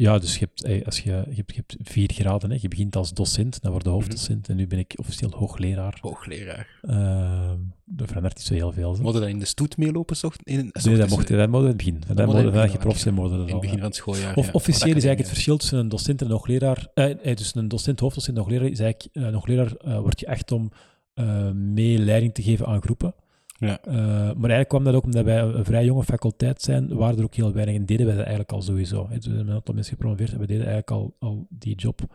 Ja, dus je hebt, als je, je, hebt, je hebt vier graden. Hè. Je begint als docent, dan word je hoofddocent. En nu ben ik officieel hoogleraar. Hoogleraar. Ehm dat verandert niet zo heel veel. zo. Mocht je dan in de stoet meelopen? Zocht, in, Nee, dat mocht mogen in het begin. Dat mocht mogen in het we je prof zijn, in het begin van het schooljaar. Of ja. officieel is eigenlijk het verschil tussen een docent en een hoogleraar. Eh, dus een docent, hoofddocent en hoogleraar is eigenlijk... eh, een hoogleraar eh, wordt geacht om eh, mee leiding te geven aan groepen. Ja. Eh, maar eigenlijk kwam dat ook omdat wij een, vrij jonge faculteit zijn, waren er ook heel weinig en deden wij dat eigenlijk al sowieso. hè. Dus er zijn een aantal mensen gepromoveerd en we deden eigenlijk al, al die job.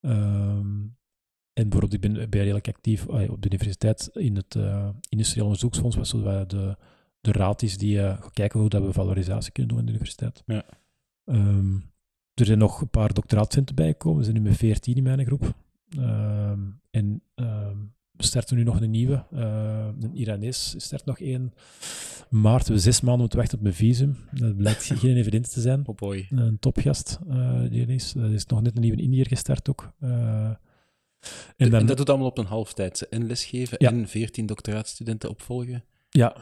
Ehm, en bijvoorbeeld, ik ben, ben redelijk actief op de universiteit in het eh, Industrieel Onderzoeksfonds, wat zo de, de raad is die eh, kijken hoe dat we valorisatie kunnen doen in de universiteit. Ja. Ehm, er zijn nog een paar doctoraatcenten bijgekomen. We zijn nu met 14 in mijn groep. Ehm, en we starten nu nog een nieuwe. Uh, een Iranees start nog één. Maart we zes maanden moeten wachten op mijn visum. Dat blijkt geen evident te zijn. Oh. Een topgast, uh, die is. Er is nog net een nieuwe Indiër gestart ook. Uh, en, dan, dat doet allemaal op een halftijdse. En lesgeven Ja. en veertien doctoraatstudenten opvolgen. Ja,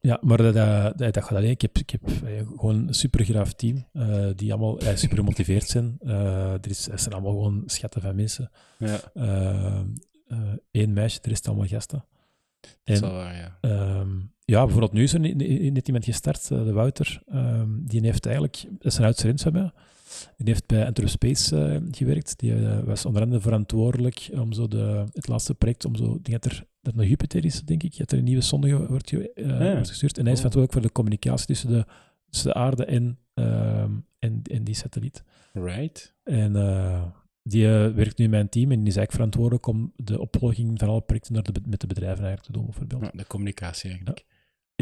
ja maar dat, dat, dat gaat alleen. Ik heb, ik heb eh, gewoon een supergraaf team, uh, die allemaal eh, super gemotiveerd zijn. Uh, er, is, er zijn allemaal gewoon schatten van mensen. Ja. Eén meisje, de rest allemaal gasten. Dat is wel waar, ja. Um, ja, bijvoorbeeld nu is er net iemand gestart, de Wouter. Um, die heeft eigenlijk, dat is een oudste van mij, die heeft bij Enterspace uh, gewerkt. Die uh, was onder andere verantwoordelijk om zo de, het laatste project, om zo, denk dat er, dat naar Jupiter is, denk ik, dat er een nieuwe zonde wordt, uh, ja. wordt gestuurd. En hij is verantwoordelijk voor de communicatie tussen de, tussen de aarde en, en, en die satelliet. Right. En die werkt nu in mijn team en die is eigenlijk verantwoordelijk om de opvolging van alle projecten naar de, met de bedrijven eigenlijk te doen, bijvoorbeeld. Ja, de communicatie eigenlijk.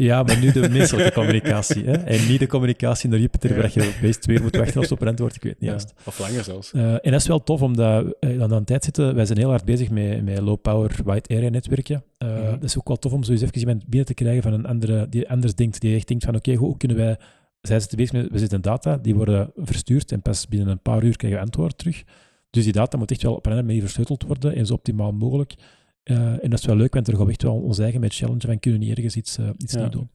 Ja. Maar nu de menselijke communicatie. Hè? En niet de communicatie naar Jupiter, waar je opeens twee moet wachten als op een antwoord. Ik weet niet ja, juist. Of langer zelfs. Uh, en dat is wel tof, omdat uh, aan de tijd zitten. Wij zijn heel hard bezig met, met low-power wide area netwerken. Uh, mm -hmm. Dat is ook wel tof om zo eens even iemand binnen te krijgen van een andere, die anders denkt. Die echt denkt van, oké, okay, hoe kunnen wij... Zij zitten bezig met... We zitten data, die worden verstuurd en pas binnen een paar uur krijgen we antwoord terug. Dus die data moet echt wel op een andere manier versleuteld worden en zo optimaal mogelijk. Uh, en dat is wel leuk, want er gaan we echt wel ons eigen met challenge van kunnen niet ergens iets, uh, iets ja. niet doen.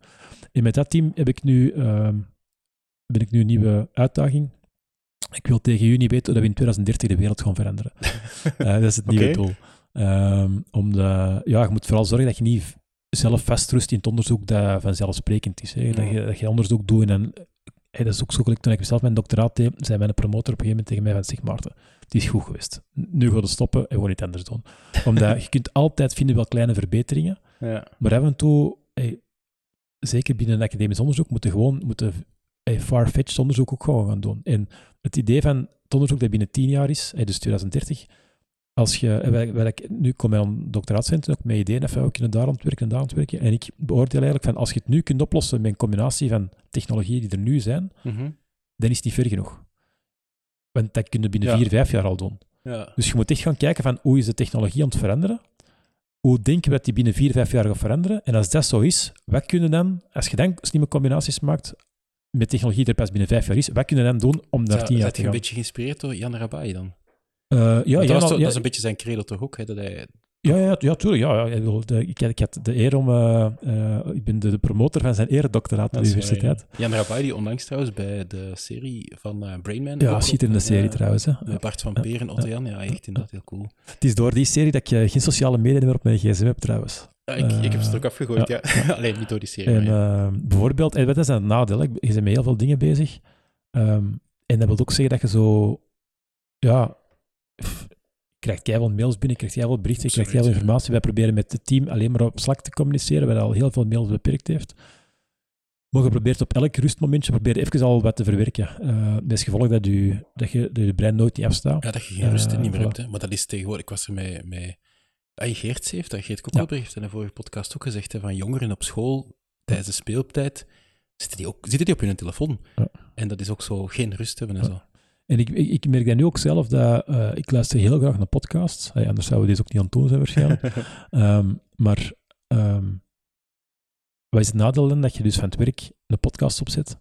En met dat team heb ik nu, uh, ben ik nu een nieuwe uitdaging. Ik wil tegen juni weten dat we in 2030 de wereld gaan veranderen. dat is het nieuwe okay. doel. Um, om de, ja, je moet vooral zorgen dat je niet zelf vastrust in het onderzoek dat vanzelfsprekend is. Hè. Dat, je, dat je onderzoek doet en Dat is ook zo gelijk. Toen ik zelf mijn doctoraat deed, zei mijn promotor op een gegeven moment tegen mij van, zeg Maarten, die is goed geweest. Nu gaan we stoppen en gewoon iets anders doen. Omdat je kunt altijd vinden wel kleine verbeteringen, Ja. maar af en toe, hey, zeker binnen een academisch onderzoek, moeten gewoon moeten, hey, far-fetched onderzoek ook gewoon gaan doen. En het idee van het onderzoek dat binnen 10 jaar is, hey, dus 2030, als je, ik, nu kom ik aan doctoraatcentrum ook met ideeën van we kunnen daar werken en daar aan het werken. En ik beoordeel eigenlijk van als je het nu kunt oplossen met een combinatie van technologieën die er nu zijn, Mhm. dan is het niet ver genoeg. Want dat kun je binnen Ja. vier, vijf jaar al doen. Ja. Dus je moet echt gaan kijken van hoe is de technologie aan het veranderen? Hoe denken we dat die binnen vier, vijf jaar gaat veranderen? En als dat zo is, wat kunnen dan, als je dan slimme combinaties maakt met technologie die er pas binnen vijf jaar is, wat kunnen we dan doen om Zou- tien jaar te je een gaan? beetje geïnspireerd door Jan Rabai dan? Eh, ja, dat, was dat is een beetje zijn credo toch ook? Hè? Dat hij, Ja, ja, ja, tuurlijk. Ja, ja. Ik, ik, had de eer om... eh, eh, ik ben de, de promotor van zijn eredoctoraat aan de dat universiteit. ja. Jan Rabai, die onlangs trouwens bij de serie van Brainman... Ja, schitterende serie trouwens. Hè. Bart van Peer en Otto Jan. Ja, echt inderdaad heel cool. Het is door die serie dat ik eh, geen sociale media meer op mijn gsm heb trouwens. Ja, ik, ik heb ze er ook afgegooid, ja. Alleen niet door die serie. En maar bijvoorbeeld, en wat is een nadeel? Je bent met heel veel dingen bezig. Ehm, en dat wil ook zeggen dat je zo... Ja... krijgt keihard mails binnen, krijgt keihard berichten, je krijgt Absoluut, keihard informatie. Wij proberen met het team alleen maar op Slack te communiceren, wat al heel veel mails beperkt heeft. Maar je probeert op elk rustmomentje probeer even al wat te verwerken. Eh met als gevolg dat je, dat, je, dat je brein nooit niet afstaat. Ja, dat je geen rust Eh, niet meer voilà. hebt. Hè. Maar dat is tegenwoordig... Ik was er met... met ah, Geert heeft dat. Geert Kokolber heeft in de vorige podcast ook gezegd, hè, van jongeren op school, tijdens de speeltijd, zitten die, ook, zitten die op hun telefoon. Ja. En dat is ook zo geen rust hebben en Ja. zo. En ik, ik, ik merk dat nu ook zelf, dat eh, ik luister heel graag naar podcasts. Eh, anders zouden we deze ook niet aan het doen zijn waarschijnlijk. Ehm, maar ehm, wat is het nadeel dan? Dat je dus van het werk een podcast opzet.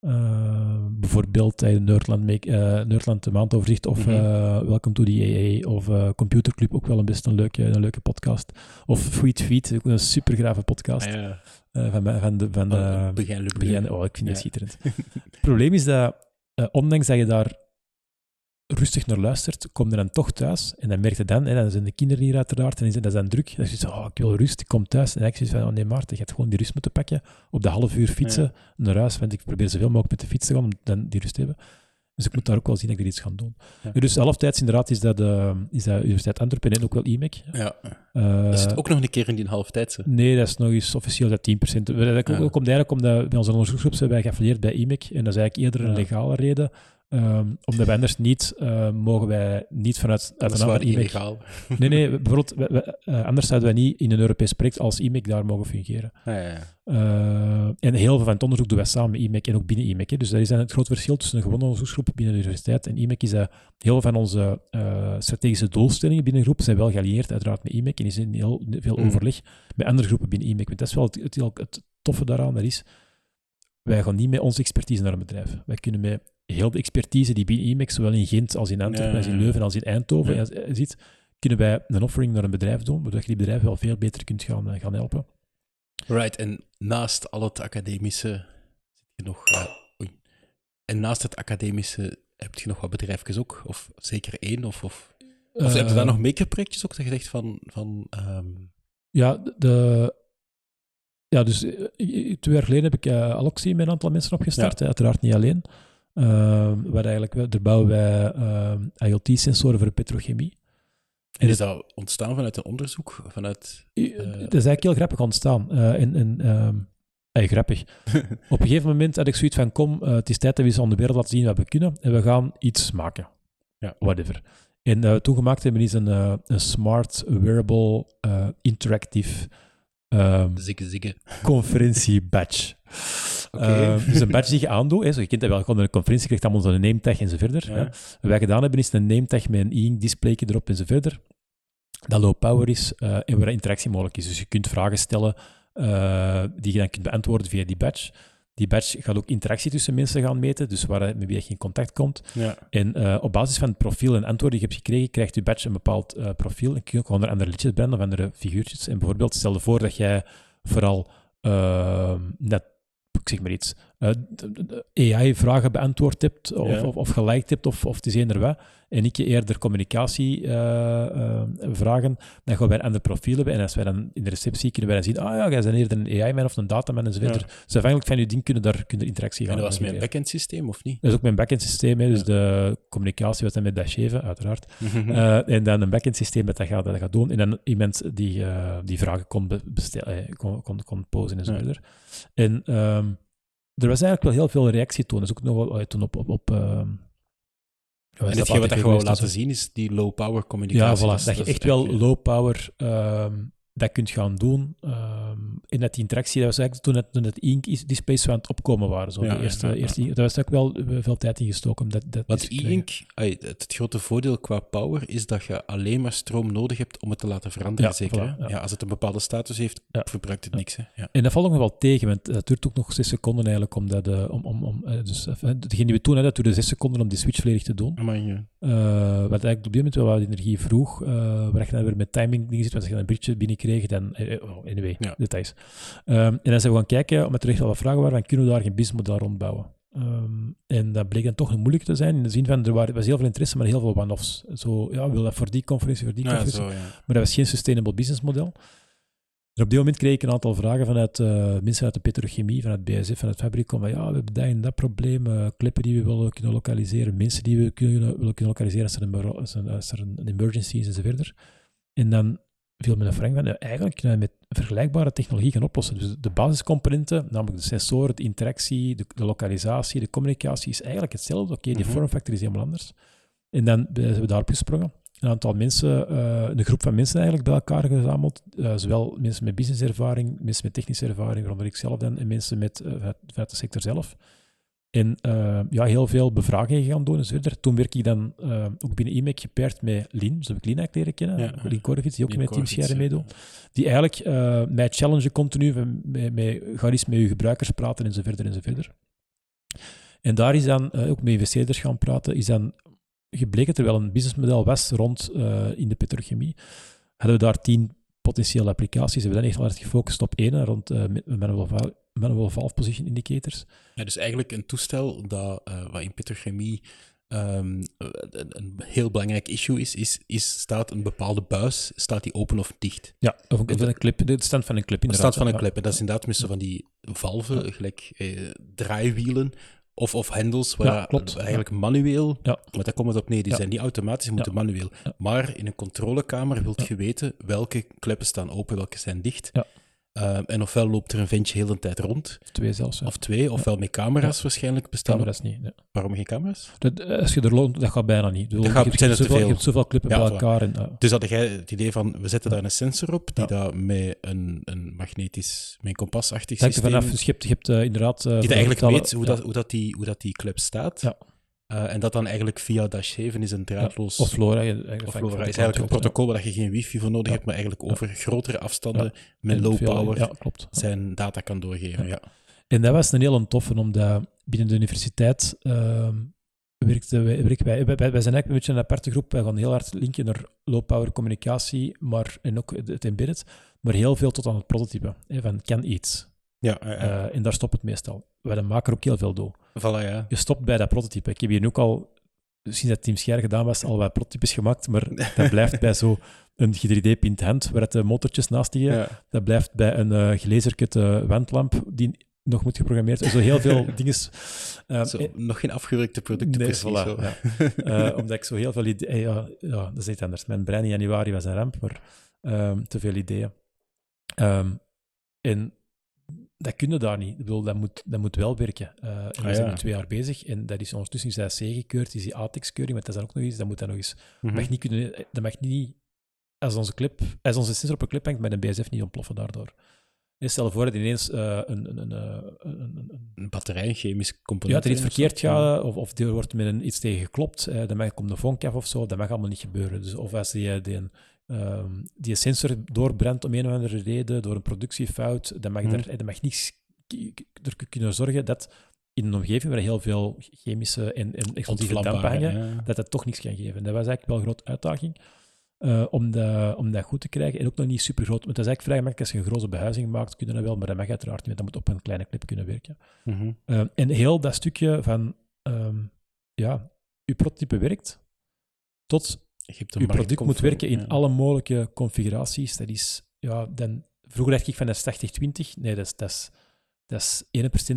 Eh, bijvoorbeeld uh, Nerdland, make, eh, Nerdland de maandoverzicht of eh, Welcome to the AA of eh, Computerclub, ook wel een best een leuke, een leuke podcast. Of Sweet Feet, ook een super grave podcast Ah, ja. eh, van, van de... Van, Oh, de Begin Luc begin, Breuer. oh, ik vind Ja. schitterend. Het probleem is dat, eh, ondanks dat je daar rustig naar luistert, kom je dan toch thuis. En dan merk je dan, hè, dan zijn de kinderen hier uiteraard, en dat is dan druk. Dan is het zo, oh, ik wil rust, ik kom thuis. En dan zeg je van, oh nee Maarten, je gaat gewoon die rust moeten pakken, op de half uur fietsen naar huis, want ik probeer zoveel mogelijk met de fiets te gaan, om dan die rust te hebben. Dus ik moet daar ook wel zien dat ik er iets ga doen. Ja. Dus halftijds inderdaad is dat, eh, is dat Universiteit Antwerpen en ook wel IMEC. Ja. Eh, Dat zit ook nog een keer in die halftijdse. Nee, dat is nog eens officieel dat 10%. Dat komt Ja. komt eigenlijk omdat bij onze onderzoeksgroep zijn wij geaffilieerd bij IMEC. En dat is eigenlijk eerder een Ja. legale reden. Ehm, omdat wij anders niet, eh, mogen wij niet vanuit uit Dat is een wel illegaal. Nee, nee, bijvoorbeeld, we- we- eh, anders zouden wij niet in een Europees project als IMEC daar mogen fungeren. Ja, ja, ja. Eh, en heel veel van het onderzoek doen wij samen met IMEC en ook binnen IMEC. Hè. Dus dat is het groot verschil tussen een gewone onderzoeksgroep binnen de universiteit en IMEC is dat heel veel van onze eh, strategische doelstellingen binnen de groep zijn wel geallieerd uiteraard met IMEC en is in heel veel Mm. overleg met andere groepen binnen IMEC. Want dat is wel het, het toffe daaraan, dat is, wij gaan niet met onze expertise naar een bedrijf. Wij kunnen met heel de expertise die binnen IMEC, zowel in Gent als in Antwerpen, als in. Leuven, als in Eindhoven, als, eh, ziet, kunnen wij een offering naar een bedrijf doen, waardoor je die bedrijf wel veel beter kunt gaan, eh, gaan helpen. Right, en naast al het academische zit je nog... oei. En naast het academische heb je nog wat bedrijfjes ook? Of zeker één? Of, of, of heb je daar Eh, nog makerprojectjes ook? Dat je zegt van... van ehm, Ja, de- ja dus twee jaar geleden heb ik uh, Aloxie met een aantal mensen opgestart. uiteraard niet alleen. Ehm waar eigenlijk, daar bouwen wij ehm, IoT-sensoren voor petrochemie. en is dat ontstaan vanuit een onderzoek? Vanuit... Eh, Het is eigenlijk heel grappig ontstaan. Eh en, en, ehm, eh, grappig. Op een gegeven moment had ik zoiets van, kom, eh, het is tijd dat we eens aan de wereld laten zien wat we kunnen. En we gaan iets maken. Ja. Whatever. En eh toen gemaakt hebben is een, eh, een smart, wearable, eh, interactive ehm, Zigge, zigge. conferentie badge. Oké. Eh, dus een badge die je aandoet, hè, zo, je kent dat wel, gewoon een conferentie krijgt allemaal zo'n name tag en zo verder. Ja. hè. Wat wij gedaan hebben is een name tag met een e-ink displayje erop en zo verder. Dat low power is eh, en waar interactie mogelijk is. Dus je kunt vragen stellen eh, die je dan kunt beantwoorden via die badge. Die badge gaat ook interactie tussen mensen gaan meten, dus waar, met wie je in contact komt. Ja. En op basis van het profiel en antwoorden die je hebt gekregen, krijgt je badge een bepaald profiel. En kun je ook onder andere liedjes branden of andere figuurtjes. En bijvoorbeeld, stel je voor dat jij vooral net, zeg maar AI-vragen beantwoord hebt, of, Ja. of, of geliked hebt, of, of het is eender wat. En ik je eerder communicatievragen, vragen, dan gaan wij een ander profiel hebben. En als wij dan in de receptie kunnen wij dan zien, ah ja, jij bent eerder een AI-man of een dataman en zo verder. Ja. Dus afhankelijk van je ding kunnen daar kunnen interactie gaan En dat was genereren. backend systeem, of niet? Dat is ook mijn backend systeem, hè, dus Ja. de communicatie was dan met Dash 7, uiteraard. Mhm. Eh, en dan een backend systeem dat dat gaat, dat gaat doen. En dan iemand die, eh, die vragen kon, be- bestellen, eh, kon, kon, kon posen en zo Ja. verder. En ehm, er was eigenlijk wel heel veel reactie toen. Dus ook nog wel toen op... op, op ehm, ja, en hetgeen wat je wou laten zien is die low power Ja, communicatie. voilà. is- Dat je echt wel eigenlijk- low power ehm, dat kunt gaan doen. ehm en dat die interactie, dat was eigenlijk toen het, toen het ink displays zo aan het opkomen waren. Zo, Ja, de eerste, ja, ja, eerste, daar was ook wel eh, veel tijd in gestoken. om Dat, dat Want ai, het, het grote voordeel qua power is dat je alleen maar stroom nodig hebt om het te laten veranderen, zeker? voilà, ja. als het een bepaalde status heeft, Ja. verbruikt het niks. Hè? Ja. En dat valt nog wel tegen, want het duurt ook nog zes seconden eigenlijk om dat... eh, om, om, om, eh, dus, eh, degene die we toen hadden, dat duurde zes seconden om die switch volledig te doen. Maar, Eh, wat eigenlijk op dit moment wel wat energie vroeg, eh waar je dan weer met timing dingen zit, want als je dan een berichtje binnenkreeg, dan... eh, oh, anyway, Ja. details. Ehm, en dan zijn we gaan kijken, omdat er echt wel wat vragen waren, van, kunnen we daar geen businessmodel rondbouwen? Ehm, en dat bleek dan toch moeilijk te zijn, in de zin van, er waren, was heel veel interesse, maar heel veel one-offs. Zo, ja, we willen dat voor die conferentie, voor die Ja, conferentie. zo, ja. Maar dat was geen sustainable business model. En op dit moment kreeg ik een aantal vragen vanuit eh, mensen uit de petrochemie, vanuit BSF, vanuit Fabricom. Van, ja, we hebben dat en dat probleem, eh, klippen die we willen kunnen lokaliseren, mensen die we kunnen, willen kunnen lokaliseren als er een, als er, als er een, emergency is en zo verder. En dan viel me een vraag van, ja, eigenlijk kunnen we met vergelijkbare technologie gaan oplossen. Dus de basiscomponenten, namelijk de sensoren, de interactie, de, de lokalisatie, de communicatie, is eigenlijk hetzelfde. Oké, die Mhm. vormfactor is helemaal anders. En dan zijn we daarop gesprongen een aantal mensen, eh, een groep van mensen eigenlijk bij elkaar gezameld. Eh, zowel mensen met businesservaring, mensen met technische ervaring, waaronder ik zelf dan, en mensen met, eh, vanuit, de sector zelf. En ja, heel veel bevragingen gaan doen en zo verder. Toen werk ik dan ook binnen IMEC gepaard met Lien, zo heb ik Lien eigenlijk leren kennen, Ja. Korvits, die ook Lien met Team ja. meedoet. Die eigenlijk mij challenge continu, met, met, ga eens met je gebruikers praten en zo verder en zo verder. En daar is dan, ook met investeerders gaan praten, is dan gebleken dat er wel een businessmodel was rond eh, in de petrochemie. Hadden we daar tien potentiële applicaties. Hebben we dan echt wel hard gefocust op één, rond uh, manual, valve, manual valve position indicators. Ja, dus eigenlijk een toestel dat uh, wat in petrochemie um, een, een, heel belangrijk issue is, is, is, staat een bepaalde buis, staat die open of dicht? Ja, of een, of een clip, de stand van een clip De inderdaad. stand van een clip, en dat is inderdaad met zo van die valven, gelijk eh, draaiwielen, of, of hendels, waar ja, klopt. eigenlijk manueel, ja. maar daar komt het op neer, die ja. zijn niet automatisch, die moeten manueel. Maar in een controlekamer wilt je weten welke kleppen staan open, welke zijn dicht. Uh, en ofwel loopt er een ventje heel de tijd rond. Of twee zelfs. Ja. Of twee, ofwel met camera's Ja. waarschijnlijk bestaan. Camera's niet. nee. Waarom geen camera's? Dat, als je er loopt, dat gaat bijna niet. Bedoel, Dat gaat- je, hebt, zijn er hebt te zoveel, je veel. hebt zoveel clippen Ja, bij elkaar. En, uh, Dus had jij het idee van, we zetten daar een sensor op, die dat met een, een magnetisch, met een kompasachtig systeem, vanaf. Dus je hebt, je hebt eh, inderdaad... eh, die dat eigenlijk weet hoe, dat, hoe, dat die, hoe dat die club staat. Ja. Eh, en dat dan eigenlijk via Dash 7 is een draadloos... Of Flora. Of LoRa is eigenlijk een protocol waar je geen wifi voor nodig Ja. hebt, maar eigenlijk over grotere afstanden met low power Ja, klopt. zijn data kan doorgeven. Ja. En dat was een heel toffe, omdat binnen de universiteit werkten wij, werken wij, wij, wij zijn eigenlijk een beetje een aparte groep. Wij gaan heel hard linken naar low-power communicatie, maar, en ook het embedded, maar heel veel tot aan het prototypen. Hè, van, kan iets. Ja. Eh, en daar stopt het meestal. Wij maken er ook heel veel door. Voilà, ja. Je stopt bij dat prototype. Ik heb hier ook al, sinds dat Team Scher gedaan was, al wat prototypes gemaakt, maar dat blijft bij zo een 3D-pint hand, waar het de motortjes naast liggen. ja. Dat blijft bij een eh gelezerkette wandlamp die nog moet geprogrammeerd worden. Zo heel veel dingen. eh, Zo, eh, nog geen afgewerkte producten, nee, precies. voilà, zo. ja. Eh, omdat ik zo heel veel ideeën... ja, ja, dat is niet anders. Mijn brein in januari was een ramp, maar ehm, te veel ideeën. Ehm, en dat kunnen daar niet. Ik bedoel, dat moet, dat moet wel werken. Eh, en we Ah, zijn ja. nu twee jaar bezig en dat is ondertussen is dat C gekeurd, is die ATEX-keuring, maar dat is dan ook nog eens, dat moet dan nog eens... Mhm. mag niet kunnen, dat mag niet, als onze, clip, als onze sensor op een clip hangt, met een BSF niet ontploffen daardoor. En Stel je voor dat ineens eh, een, een, een, eh, een, batterij, een chemisch ja, component. dat er iets verkeerd gaat, of, of er wordt met een, iets tegen geklopt, eh, dan mag komt een vonk af of zo, dat mag allemaal niet gebeuren. Dus, of als die, eh, die, een, ehm, die sensor doorbrandt om een of andere reden, door een productiefout, dan mag, Mhm. er, dan mag niets er kunnen zorgen dat in een omgeving waar heel veel chemische en, en explosieve dampen hangen, ja. dat dat toch niks kan geven. Dat was eigenlijk wel een grote uitdaging eh, om, dat, om dat goed te krijgen. En ook nog niet super groot. Want dat is eigenlijk vrij gemakkelijk. Als je een grote behuizing maakt, kun je dat wel, maar dat mag uiteraard niet, dat moet op een kleine clip kunnen werken. Mhm. Eh, en heel dat stukje van, ehm, ja, uw prototype werkt, tot Je hebt een product moet werken in ja. alle mogelijke configuraties. Dat is, ja, dan, vroeger dacht ik van dat is 80-20. Nee, dat is, dat is, dat is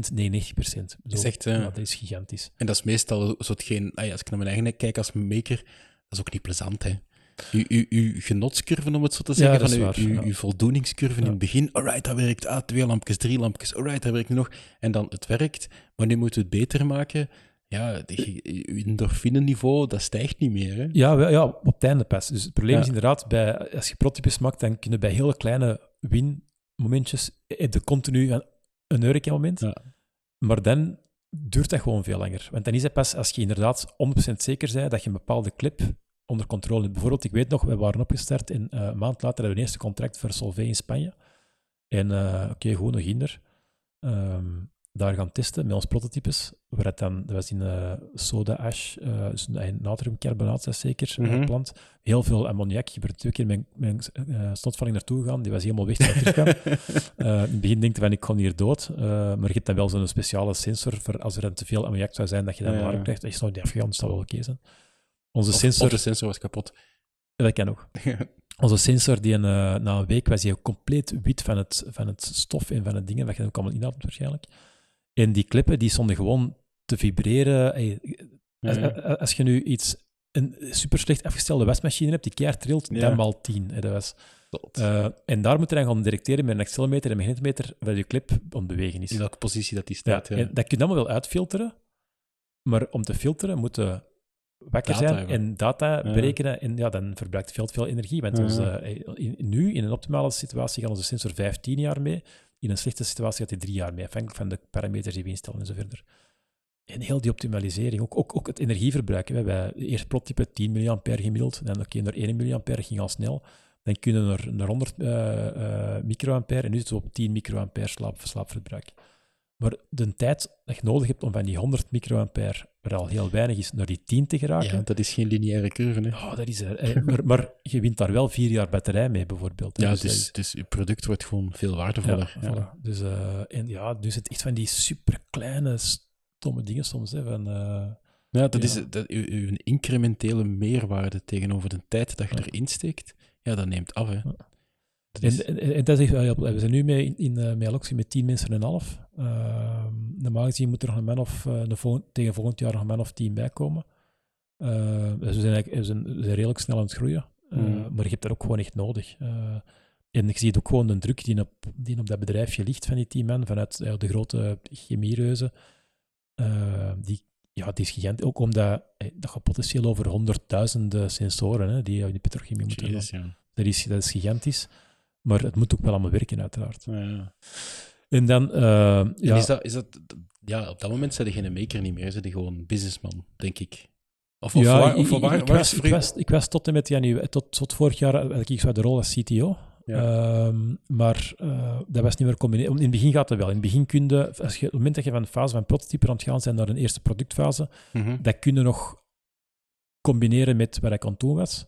1%, nee 90%. Ik bedoel, Is echt, eh, ja, dat is gigantisch. En dat is meestal zo hetgeen, ah ja, als ik naar mijn eigen kijk als maker, dat is ook niet plezant, hè. Uw, uw, uw genotscurven, om het zo te Ja, zeggen, is van waar, uw, ja. uw voldoeningscurven in Ja. het begin. Alright, dat werkt. Ah, twee lampjes, drie lampjes. Alright, dat werkt nu nog. En dan, het werkt, maar nu moeten we het beter maken. Ja, uw endorfineniveau, dat stijgt niet meer, hè. Ja, ja, op het einde pas. Dus het probleem Ja. is inderdaad, bij, als je prototypes maakt, dan kunnen bij hele kleine win-momentjes eh, de continu een, een Eureka-moment. Ja. Maar dan duurt dat gewoon veel langer. Want dan is het pas als je inderdaad 100% zeker bent dat je een bepaalde clip onder controle hebt. Bijvoorbeeld, ik weet nog, we waren opgestart en eh, een maand later hadden we een eerste contract voor Solvay in Spanje. En eh, oké, gewoon nog ginder. Ehm, daar gaan testen met ons prototypes. Waar het dan, dat was in eh, soda ash, eh dus een natriumcarbonaat, dat is zeker, eh, Mhm. plant. Heel veel ammoniak. Ik ben er twee keer met mijn eh, snotvalling naartoe gegaan. Die was helemaal weg ik. Eh, in het begin denk je van, ik ga hier dood. Maar je hebt dan wel zo'n speciale sensor voor als er dan te veel ammoniak zou zijn, dat je dan Ja, krijgt. Dat je snel niet afgegaan, dat zal wel oké zijn. Onze Of, sensor, of de sensor was kapot. dat kan ook. Onze sensor, die een, na een week was die compleet wit van het, van het stof en van het dingen, wat je ook allemaal inademt waarschijnlijk. En die klippen, die stonden gewoon te vibreren. Hey, als, Ja. als- als je nu iets, een super slecht afgestelde wasmachine hebt, die keihard trilt, Ja. dan maal 10. hè, dat was. Eh, en daar moet je dan gaan directeren met een accelerometer en een magnetometer waar je clip aan bewegen is. In welke positie dat die staat, ja. dat kun je allemaal wel uitfilteren, maar om te filteren moet je wakker Data zijn hebben. en data berekenen. En ja, dan verbruikt het veel veel energie. Want onze, eh, in, nu, in een optimale situatie, gaat onze sensor 15 jaar mee. In een slechte situatie gaat hij 3 jaar mee, afhankelijk van de parameters die we instellen en verder. En heel die optimalisering, ook, ook, ook het energieverbruik. hè. Wij eerst prototype 10 mAh gemiddeld, dan oké, naar 1 mAh ging al snel. Dan kunnen we naar, naar 100 eh, eh, microampère en nu zitten we op 10 microampère slaap, slaapverbruik. Maar de tijd dat je nodig hebt om van die 100 microampère, waar al heel weinig is, naar die 10 te geraken, Ja, dat is geen lineaire curve, hè. oh, dat is er. eh, maar, maar je wint daar wel vier jaar batterij mee, bijvoorbeeld. hè. Ja, Dus, dus, dus je product wordt gewoon veel waardevoller. ja, voilà. Dus, eh, en ja, dus het echt van die superkleine, stomme dingen soms. Hè, van, eh, Ja, dat Ja. is dat, uw, incrementele meerwaarde tegenover de tijd dat je Ja. erin steekt, ja, dat neemt af. Hè. Is, En, en, en dat is echt We zijn nu mee in, in uh, met met 10 mensen en een half. Uh, normaal gezien moet er nog een man of, uh, de volgend, tegen volgend jaar nog een man of 10 bij komen. Uh, dus we zijn, eigenlijk, we, zijn, we zijn redelijk snel aan het groeien. Mm. Maar je hebt dat ook gewoon echt nodig. En je ziet ook gewoon de druk die op, die op dat bedrijfje ligt van die tien man, vanuit de grote chemiereuzen. Uh, die, ja, die is gigantisch. Ook omdat eh, dat gaat potentieel over honderdduizenden sensoren hè, die in die petrochemie moeten Jezus, hebben. ja. Dat is, dat is gigantisch. Maar het moet ook wel allemaal werken, uiteraard. Ja. En dan, eh, En ja, is dat, is dat, ja, op dat moment zijn je geen maker niet meer, zijn gewoon businessman, denk ik. Of, of, ja, waar, ik, of ik- waar, ik waar was, ik, was, ik was tot en met janu tot, tot vorig jaar had ik zo de rol als CTO. Ja. Ehm, maar eh, dat was niet meer combineren. In het begin gaat het wel. In het begin kun je, als je, op het moment dat je van de fase van prototype aan het gaan zijn naar een eerste productfase, Mhm. dat kun je nog combineren met wat ik aan het doen was.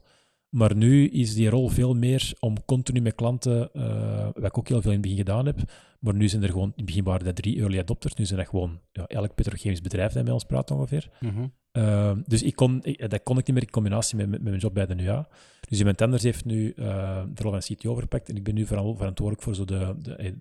Maar nu is die rol veel meer om continu met klanten, eh, wat ik ook heel veel in het begin gedaan heb, maar nu zijn er gewoon, in het begin waren dat drie early adopters, nu zijn dat gewoon ja, elk petrochemisch bedrijf dat met ons praat ongeveer. Mhm. Ehm, dus ik kon, ik- dat kon ik niet meer in combinatie met, met, met mijn job bij de NUA. Dus iemand anders heeft nu eh, de rol van CTO overgepakt en ik ben nu vooral verantwoordelijk voor zo de, de eh,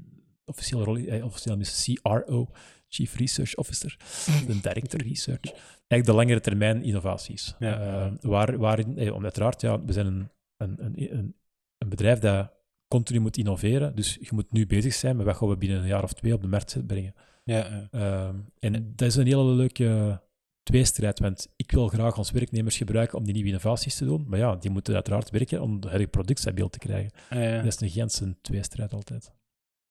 officiële rol, eh, officieel is CRO, Chief Research Officer, de Director Research. Eigenlijk de langere termijn innovaties. Ja. Eh, waar, waarin, eh, om uiteraard, ja, we zijn een, een, een, een, een bedrijf dat continu moet innoveren, dus je moet nu bezig zijn met wat gaan we binnen een jaar of twee op de markt brengen. Ja, ja. Ehm, en dat is een hele leuke tweestrijd, want ik wil graag ons werknemers gebruiken om die nieuwe innovaties te doen, maar ja, die moeten uiteraard werken om het huidige product stabiel te krijgen. Ah, ja. Dat is een gigantische tweestrijd altijd.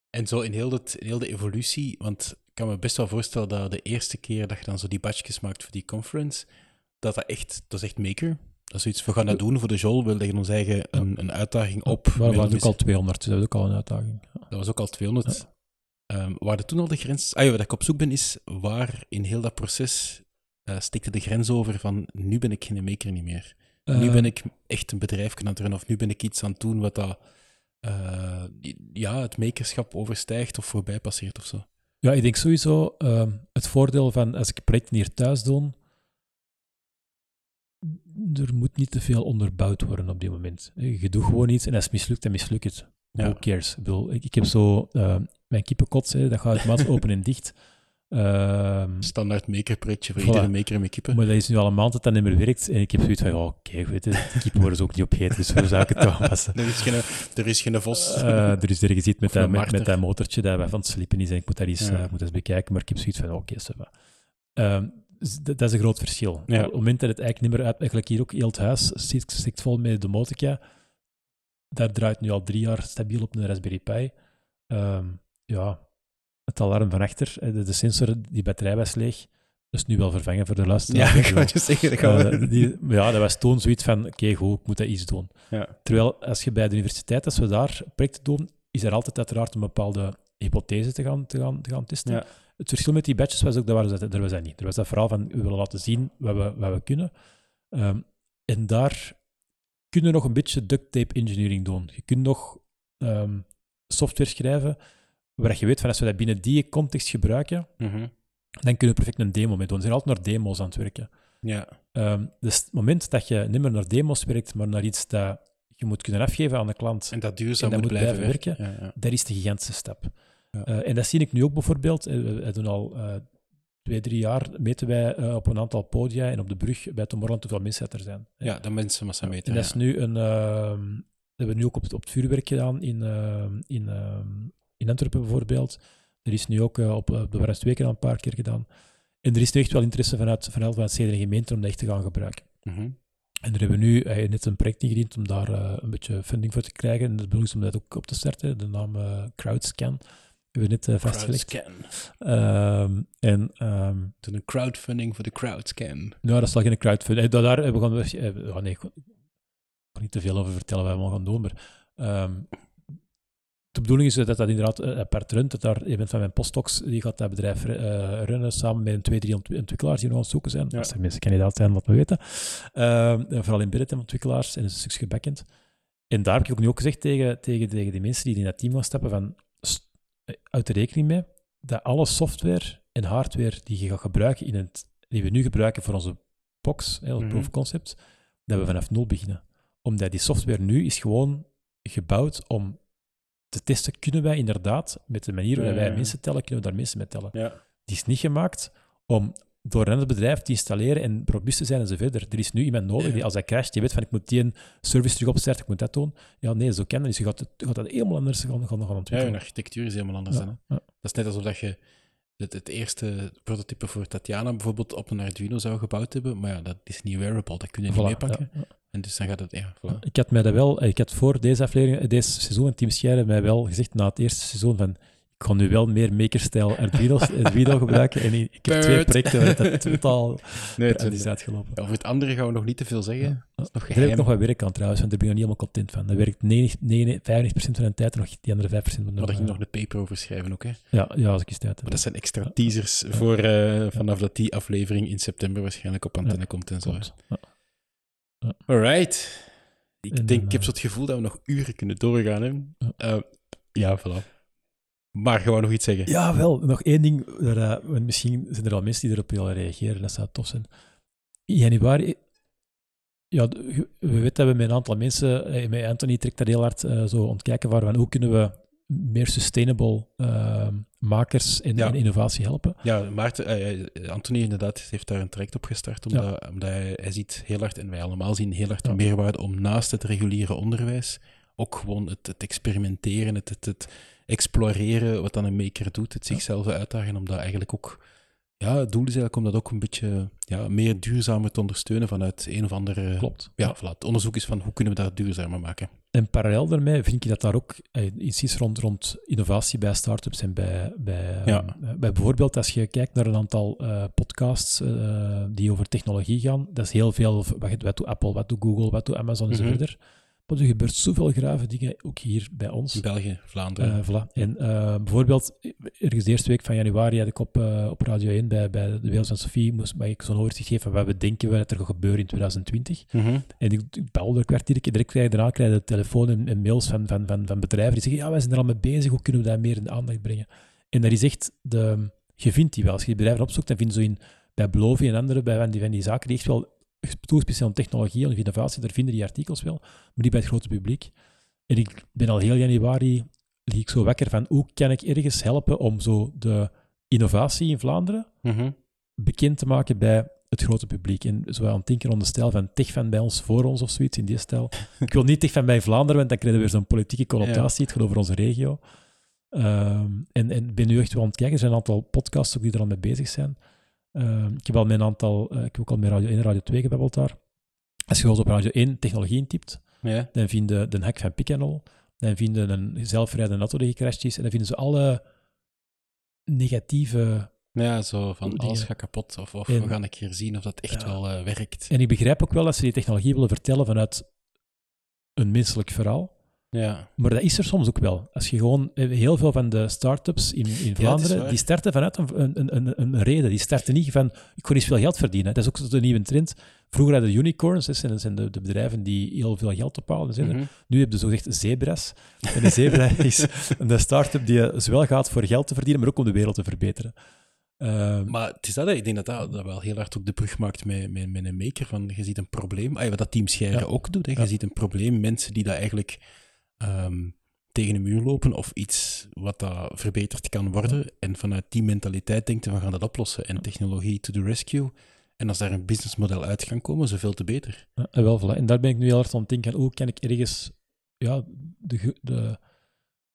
En zo in heel, het, in heel de evolutie, want kan me best wel voorstellen dat de eerste keer dat je dan zo die batchjes maakt voor die conference, dat dat echt, dat is echt maker. Dat is iets, we gaan dat doen voor de Jol, we leggen ons eigen een, een uitdaging op. Maar waren ons- ook al 200, dus dat is ook al een uitdaging. Dat was ook al 200. Ehm, waar de toen al de grens... Ah ja, wat ik op zoek ben, is waar in heel dat proces eh stikte de grens over van nu ben ik geen maker niet meer. nu Eh, ben ik echt een bedrijf aan het runnen, of nu ben ik iets aan het doen wat dat, eh, ja, het makerschap overstijgt of voorbij passeert of zo. Ja, ik denk sowieso ehm, het voordeel van als ik projecten hier thuis doe, er moet niet te veel onderbouwd worden op dit moment. Je doet gewoon iets en als het mislukt, dan mislukt het. Ja. Who cares? Ik, bedoel, ik, ik heb zo eh, mijn kippenkots, hè, dat gaat automatisch open en dicht. Ehm, Standaard makerprojectje voor Voilà. iedere maker in mijn kippen. maar dat is nu al een maand dat dat niet meer werkt. En ik heb zoiets van, oké, weet je, de kippen worden ze ook niet opgegeten, dus waar zou ik het toch aanpassen? Er is geen, er is geen vos. Eh, er is ergens iets met, dat, met, dat motortje dat wij van het slippen is en ik moet dat eens, Ja. eh, moet dat eens bekijken, maar ik heb zoiets van, oké, va. Ehm, dus dat, is een groot verschil. Ja. Op het moment dat het eigenlijk niet meer uit, eigenlijk hier ook heel het huis zit, zit vol met domotica, daar draait nu al drie jaar stabiel op een Raspberry Pi. Ehm, ja, het alarm van achter, eh, de, de sensor, die batterij was leeg, dat is nu wel vervangen voor de luisteraar. ja, ik je zeggen, dat we... Eh, die, maar ja, dat was toen zoiets van, oké, goed, ik moet dat iets doen. ja. Terwijl als je bij de universiteit, als we daar projecten doen, is er altijd uiteraard een bepaalde hypothese te gaan, te gaan, te gaan testen. Ja. Het verschil met die batches was ook, dat ze, er was dat niet. Er was dat vooral van, we willen laten zien wat we, wat we kunnen. Ehm, en daar kun je nog een beetje duct tape engineering doen. Je kunt nog ehm, software schrijven waar je weet van als we dat binnen die context gebruiken, Mhm. dan kun je perfect een demo mee doen. Ze zijn altijd naar demo's aan het werken. ja. Ehm, dus het moment dat je niet meer naar demo's werkt, maar naar iets dat je moet kunnen afgeven aan de klant, En dat duurzaam En dat moet moet blijven, blijven werken. Ja, ja. dat is de gigantische stap. Ja. Eh, en dat zie ik nu ook bijvoorbeeld. eh, We, we doen al eh, twee, drie jaar meten wij op een aantal podia en op de brug bij Tomorrowland hoeveel mensen er zijn. ja, dat mensen massa meten. En dat is nu een... ehm, dat hebben we nu ook op het, op het vuurwerk gedaan in, ehm, in, in Antwerpen bijvoorbeeld. Er is nu ook eh, op, op de Warrensweken al een paar keer gedaan. En er is nu echt wel interesse vanuit, vanuit, vanuit steden en gemeenten om dat echt te gaan gebruiken. Mhm. En daar hebben we nu eh, net een project ingediend om daar eh, een beetje funding voor te krijgen. En de bedoeling is om dat ook op te starten. De naam eh, Crowdscan hebben we net vastgelegd. Crowdscan. Ehm, en ehm, een crowdfunding voor de crowdscan. nou, dat is wel geen crowdfunding. Daar, daar hebben we gaan... oh nee, ik kan niet te veel over vertellen wat we allemaal gaan doen, maar... ehm, de bedoeling is dat dat inderdaad eh, apart runt. Dat daar iemand van mijn postdocs, die gaat dat bedrijf eh, runnen samen met een twee, drie ontwi- ontwikkelaars die nog aan het zoeken zijn. Ja. Als er mensen kandidaat zijn, laat me weten. Ehm, vooral in Bidden ontwikkelaars en een stukje backend. En daar heb ik ook nu ook gezegd tegen, tegen, tegen die mensen die in dat team gaan stappen van eh, houd er rekening mee dat alle software en hardware die je gaat gebruiken in het, die we nu gebruiken voor onze box, hè, ons proof of concept, dat we vanaf nul beginnen. Omdat die software nu is gewoon gebouwd om te testen, kunnen wij inderdaad, met de manier waarop Ja, wij ja. mensen tellen, kunnen we daar mensen mee tellen. Ja. Die is niet gemaakt om door een ander bedrijf te installeren en robuust te zijn en zo verder. Er is nu iemand nodig Ja. die als hij crasht, die weet van ik moet die een service terug opstarten, ik moet dat doen. Ja, nee, zo kennen. Dus je gaat, het, je gaat dat helemaal anders gaan, gaan, gaan Ja, ontwikkelen. hun architectuur is helemaal anders Ja, dan. Hè? ja. Dat is net alsof dat je het, het eerste prototype voor Tatjana bijvoorbeeld op een Arduino zou gebouwd hebben, maar ja, dat is niet wearable, dat kun je niet meepakken. ja. En dus dan gaat het, ja, voilà. Ik had mij dat wel, eh, ik had voor deze aflevering, eh, deze seizoen, en Team Scheire mij wel gezegd na het eerste seizoen van ik ga nu wel meer Arduino's Arduino gebruiken. En ik heb twee projecten waar dat totaal Nee, het, is uitgelopen. over het andere gaan we nog niet te veel zeggen. Ja. Dat is nog Daar heb ik nog wat werk aan trouwens, want daar ben ik nog niet helemaal content van. Dat werkt 90, 99, 95% van de tijd en nog die andere 5% moet Maar daar ging nog een paper over schrijven ook, hè. Ja, ja, als ik eens tijd heb. Maar dat zijn extra teasers voor eh, vanaf dat die aflevering in september waarschijnlijk op antenne Ja, komt en zo. Alright. Ik En denk, dan, ik heb zo het gevoel dat we nog uren kunnen doorgaan. Hè. Ja. Eh, ja, voilà. Maar gewoon nog iets zeggen. Ja, wel. Nog één ding. Waar, eh, want misschien zijn er al mensen die erop willen reageren. Dat zou tof zijn. In januari... Ja, we weten dat we met een aantal mensen... eh, Met Anthony trekt daar heel hard eh, zo ontkijken van, van hoe kunnen we meer sustainable eh, makers en, Ja. en innovatie helpen. Ja, Maarten, Anthony inderdaad heeft daar een traject op gestart, omdat, omdat hij, hij ziet heel hard, en wij allemaal zien heel hard de Ja. meerwaarde om naast het reguliere onderwijs ook gewoon het, het experimenteren, het, het, het exploreren, wat dan een maker doet, het zichzelf uitdagen, om dat eigenlijk ook... Ja, het doel is eigenlijk om dat ook een beetje ja, meer duurzamer te ondersteunen vanuit een of andere... Klopt. Ja, voilà. Het onderzoek is van hoe kunnen we dat duurzamer maken. En parallel daarmee vind ik dat daar ook eh, iets rond, rond innovatie bij start-ups en bij, bij, Ja. eh, bij bijvoorbeeld als je kijkt naar een aantal eh, podcasts eh, die over technologie gaan, dat is heel veel, wat, wat doet Apple, wat doet Google, wat doet Amazon en zo Mhm. Maar er gebeurt zoveel grave dingen, ook hier bij ons. In België, Vlaanderen. Eh, voilà. En eh, bijvoorbeeld, ergens de eerste week van januari had ik op, eh, op Radio 1 bij, bij de Wereld van Sofie, moest mag ik zo'n overzicht geven van wat we denken wat er gaat gebeuren in 2020. Mhm. En ik, ik belde een kwartier, direct krijg, daarna krijg je de telefoon en, en mails van, van, van, van bedrijven die zeggen, ja, wij zijn er al mee bezig, hoe kunnen we dat meer in de aandacht brengen? En dat is echt, de, je vindt die wel. Als je die bedrijven opzoekt, dan vind je zo in, bij Belovi en andere, bij van die, van die zaken, die echt wel toegespitst op technologie en innovatie, daar vinden die artikels wel, maar die bij het grote publiek. En ik ben al heel januari, lig ik zo wakker van, hoe kan ik ergens helpen om zo de innovatie in Vlaanderen Mhm. bekend te maken bij het grote publiek. En zo aan het denken onder de stijl van Techfan bij ons, voor ons of zoiets, in die stijl. ik wil niet Techfan bij Vlaanderen, want dan krijgen we weer zo'n politieke connotatie. Het gaat over onze regio. Ehm, en, en ben nu echt wel aan het kijken. Er zijn een aantal podcasts ook die er al mee bezig zijn. Ehm, ik heb al een aantal, eh, ik heb ook al met Radio 1 en Radio 2 gebabbeld daar. Als je gewoon op Radio 1 technologie intypt, Ja. dan vind je de hack van Picanol, dan vind je een zelfrijdende auto die gecrashed is, en dan vinden ze alle negatieve Ja, zo van Dingen. alles gaat kapot. Of, of En- we gaan een keer zien of dat echt Ja. wel eh, werkt. En ik begrijp ook wel dat ze die technologie willen vertellen vanuit een menselijk verhaal. Ja. Maar dat is er soms ook wel. Als je gewoon eh, heel veel van de start-ups in, in Vlaanderen, die starten vanuit een, een, een, een reden. Die starten niet van, ik wil eens veel geld verdienen. Dat is ook de nieuwe trend. Vroeger hadden de unicorns, dat zijn, de, de bedrijven die heel veel geld ophalen. Mhm. Nu heb je zogezegd zebras. En een zebra is een start-up die eh, zowel gaat voor geld te verdienen, maar ook om de wereld te verbeteren. Ehm, Maar het is dat, ik denk dat dat, dat wel heel hard ook de brug maakt met, met, met een maker. Van, je ziet een probleem, ah, wat dat Team Scheire Ja. ook doet. Hè. Je Ja. ziet een probleem, mensen die dat eigenlijk ehm, tegen een muur lopen of iets wat dat verbeterd kan worden. En vanuit die mentaliteit denkt, we gaan dat oplossen. En technologie to the rescue. En als daar een businessmodel uit kan komen, zoveel te beter. Ja, en wel, voilà. En daar ben ik nu heel hard aan het denken. Hoe kan ik ergens ja, de, de,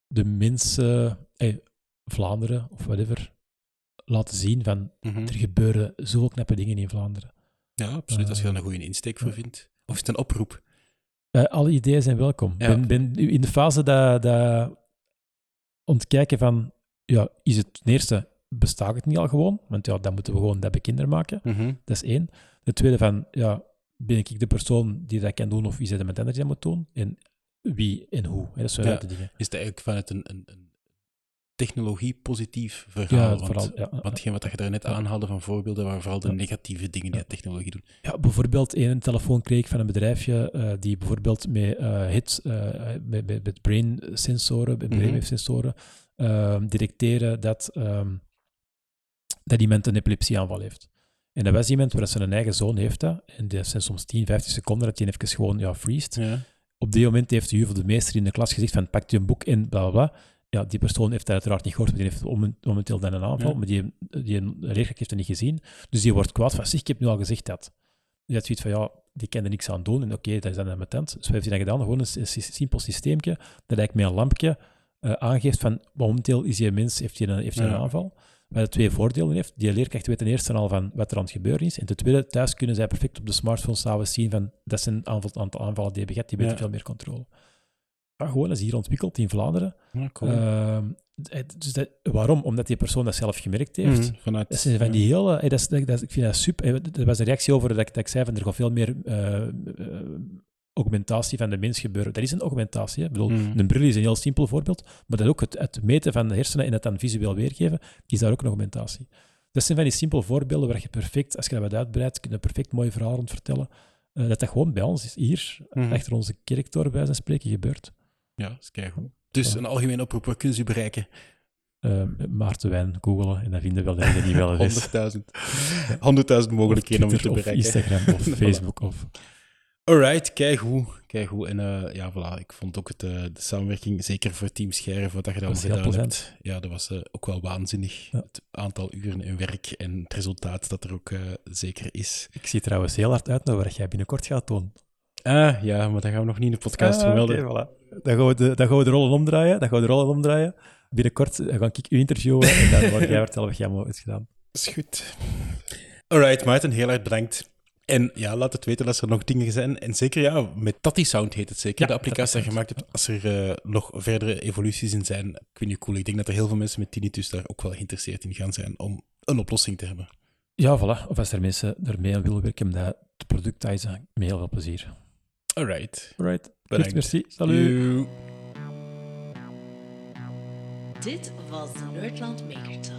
de mensen, eh, Vlaanderen of whatever, laten zien van Mhm. er gebeuren zoveel knappe dingen in Vlaanderen. Ja, absoluut. Als je Eh, daar een goede insteek voor vindt. Of is het een oproep? Eh, alle ideeën zijn welkom. Ja. Ben, ben in de fase dat, dat ontkijken van, ja, is het ten eerste, bestaat het niet al gewoon? Want ja, dan moeten we gewoon dat bekender maken. Mhm. Dat is één. De tweede van, ja, ben ik de persoon die dat kan doen of wie zij dat met anders moet doen? En wie en hoe? Hè, Dat zijn Ja. de dingen. Is het eigenlijk vanuit een, een, een technologie-positief verhaal? Ja, want, vooral. Ja, want hetgeen wat je daar net aanhaalde van voorbeelden, waren vooral de negatieve dingen die technologie doen. ja, bijvoorbeeld een telefoon kreeg ik van een bedrijfje eh, die bijvoorbeeld met eh hit, eh, met, met, met brain sensoren, met Mhm. brainwave sensoren, ehm, detecteren dat, ehm, dat iemand een epilepsieaanval heeft. En dat was iemand waar zijn een eigen zoon heeft dat, en dat zijn soms 10, 15 seconden dat hij even gewoon ja, freest. Ja. Op die moment heeft de juf de meester in de klas gezegd van pak je een boek en bla bla bla. Ja, die persoon heeft dat uiteraard niet gehoord, maar die heeft momen- momenteel dan een aanval, Ja. maar die, die leerkracht heeft het niet gezien. Dus die wordt kwaad van, zeg, ik heb nu al gezegd dat. Die had zoiets van, ja, die kan er niks aan doen. En oké, dat is dan een tent. Dus wat heeft hij dan gedaan? Gewoon een, simpel systeemje, dat eigenlijk met een lampje eh, aangeeft van, momenteel is die mens, heeft hij een, heeft hij een aanval. Wat de twee voordelen heeft. Die leerkracht weet ten eerste al van wat er aan het gebeuren is. En ten tweede, thuis kunnen zij perfect op de smartphone s'avonds zien van, dat zijn een aantal, aanvallen die je hebt. Die weten Ja. veel meer controle. Ja, gewoon, dat is hier ontwikkeld in Vlaanderen. Ja, cool. Ehm, dus dat- waarom? Omdat die persoon dat zelf gemerkt heeft. Mhm, vanuit, Dat zijn van die hele... eh, Dat is, dat, dat- ik vind dat super. eh, Er was een reactie over dat ik, dat ik zei van er gaat veel meer eh, augmentatie van de mens gebeuren. Dat is een augmentatie. Hè. Ik bedoel, Mhm. een bril is een heel simpel voorbeeld, maar dat ook het, het meten van de hersenen en het dan visueel weergeven, is daar ook een augmentatie. Dat zijn van die simpele voorbeelden waar je perfect, als je dat wat uitbreidt, kun je een perfect mooi verhaal rond vertellen. dat dat gewoon bij ons is, hier, Mhm. achter onze kerktoren bij van spreken, gebeurt. Ja, dat is keigoed. Dus Ja. een algemeen oproep, waar kunnen ze u bereiken? Uh, Maarten Wijn googelen en dan vinden we wel dat je die wel is. 100.000. 100.000 mogelijkheden om u te of bereiken. Instagram of. Facebook. Of, Alright, keigoed. keigoed. En eh, ja, voilà, ik vond ook het, eh, de samenwerking, zeker voor Team Scherf, wat dat je heel gedaan plezant. hebt. Ja, dat was eh, ook wel waanzinnig. Ja. Het aantal uren in werk en het resultaat dat er ook zeker is. ik zie trouwens heel hard uit naar wat jij binnenkort gaat doen. Ah, ja, maar dat gaan we nog niet in de podcast Ah, vermelden. oké, voilà. Dan gaan, we de, dan gaan we de rollen omdraaien. Dan gaan we de rollen omdraaien. Binnenkort ga ik u interviewen en dan mag jij vertellen wat jij allemaal hebt gedaan. is goed. Alright, Maarten, heel erg bedankt. En ja, laat het weten als er nog dingen zijn. En zeker, ja, met Tati Sound heet het zeker, Ja, de applicatie die je gemaakt hebt. Als er eh, nog verdere evoluties in zijn, ik vind je cool. Ik denk dat er heel veel mensen met tinnitus daar ook wel geïnteresseerd in gaan zijn om een oplossing te hebben. Ja, voilà. Of als er mensen ermee aan willen werken, dat het product dat is, met heel veel plezier. Alright. Right. Bedankt. merci. Salut. Dit was de Nerdland Maker Talk.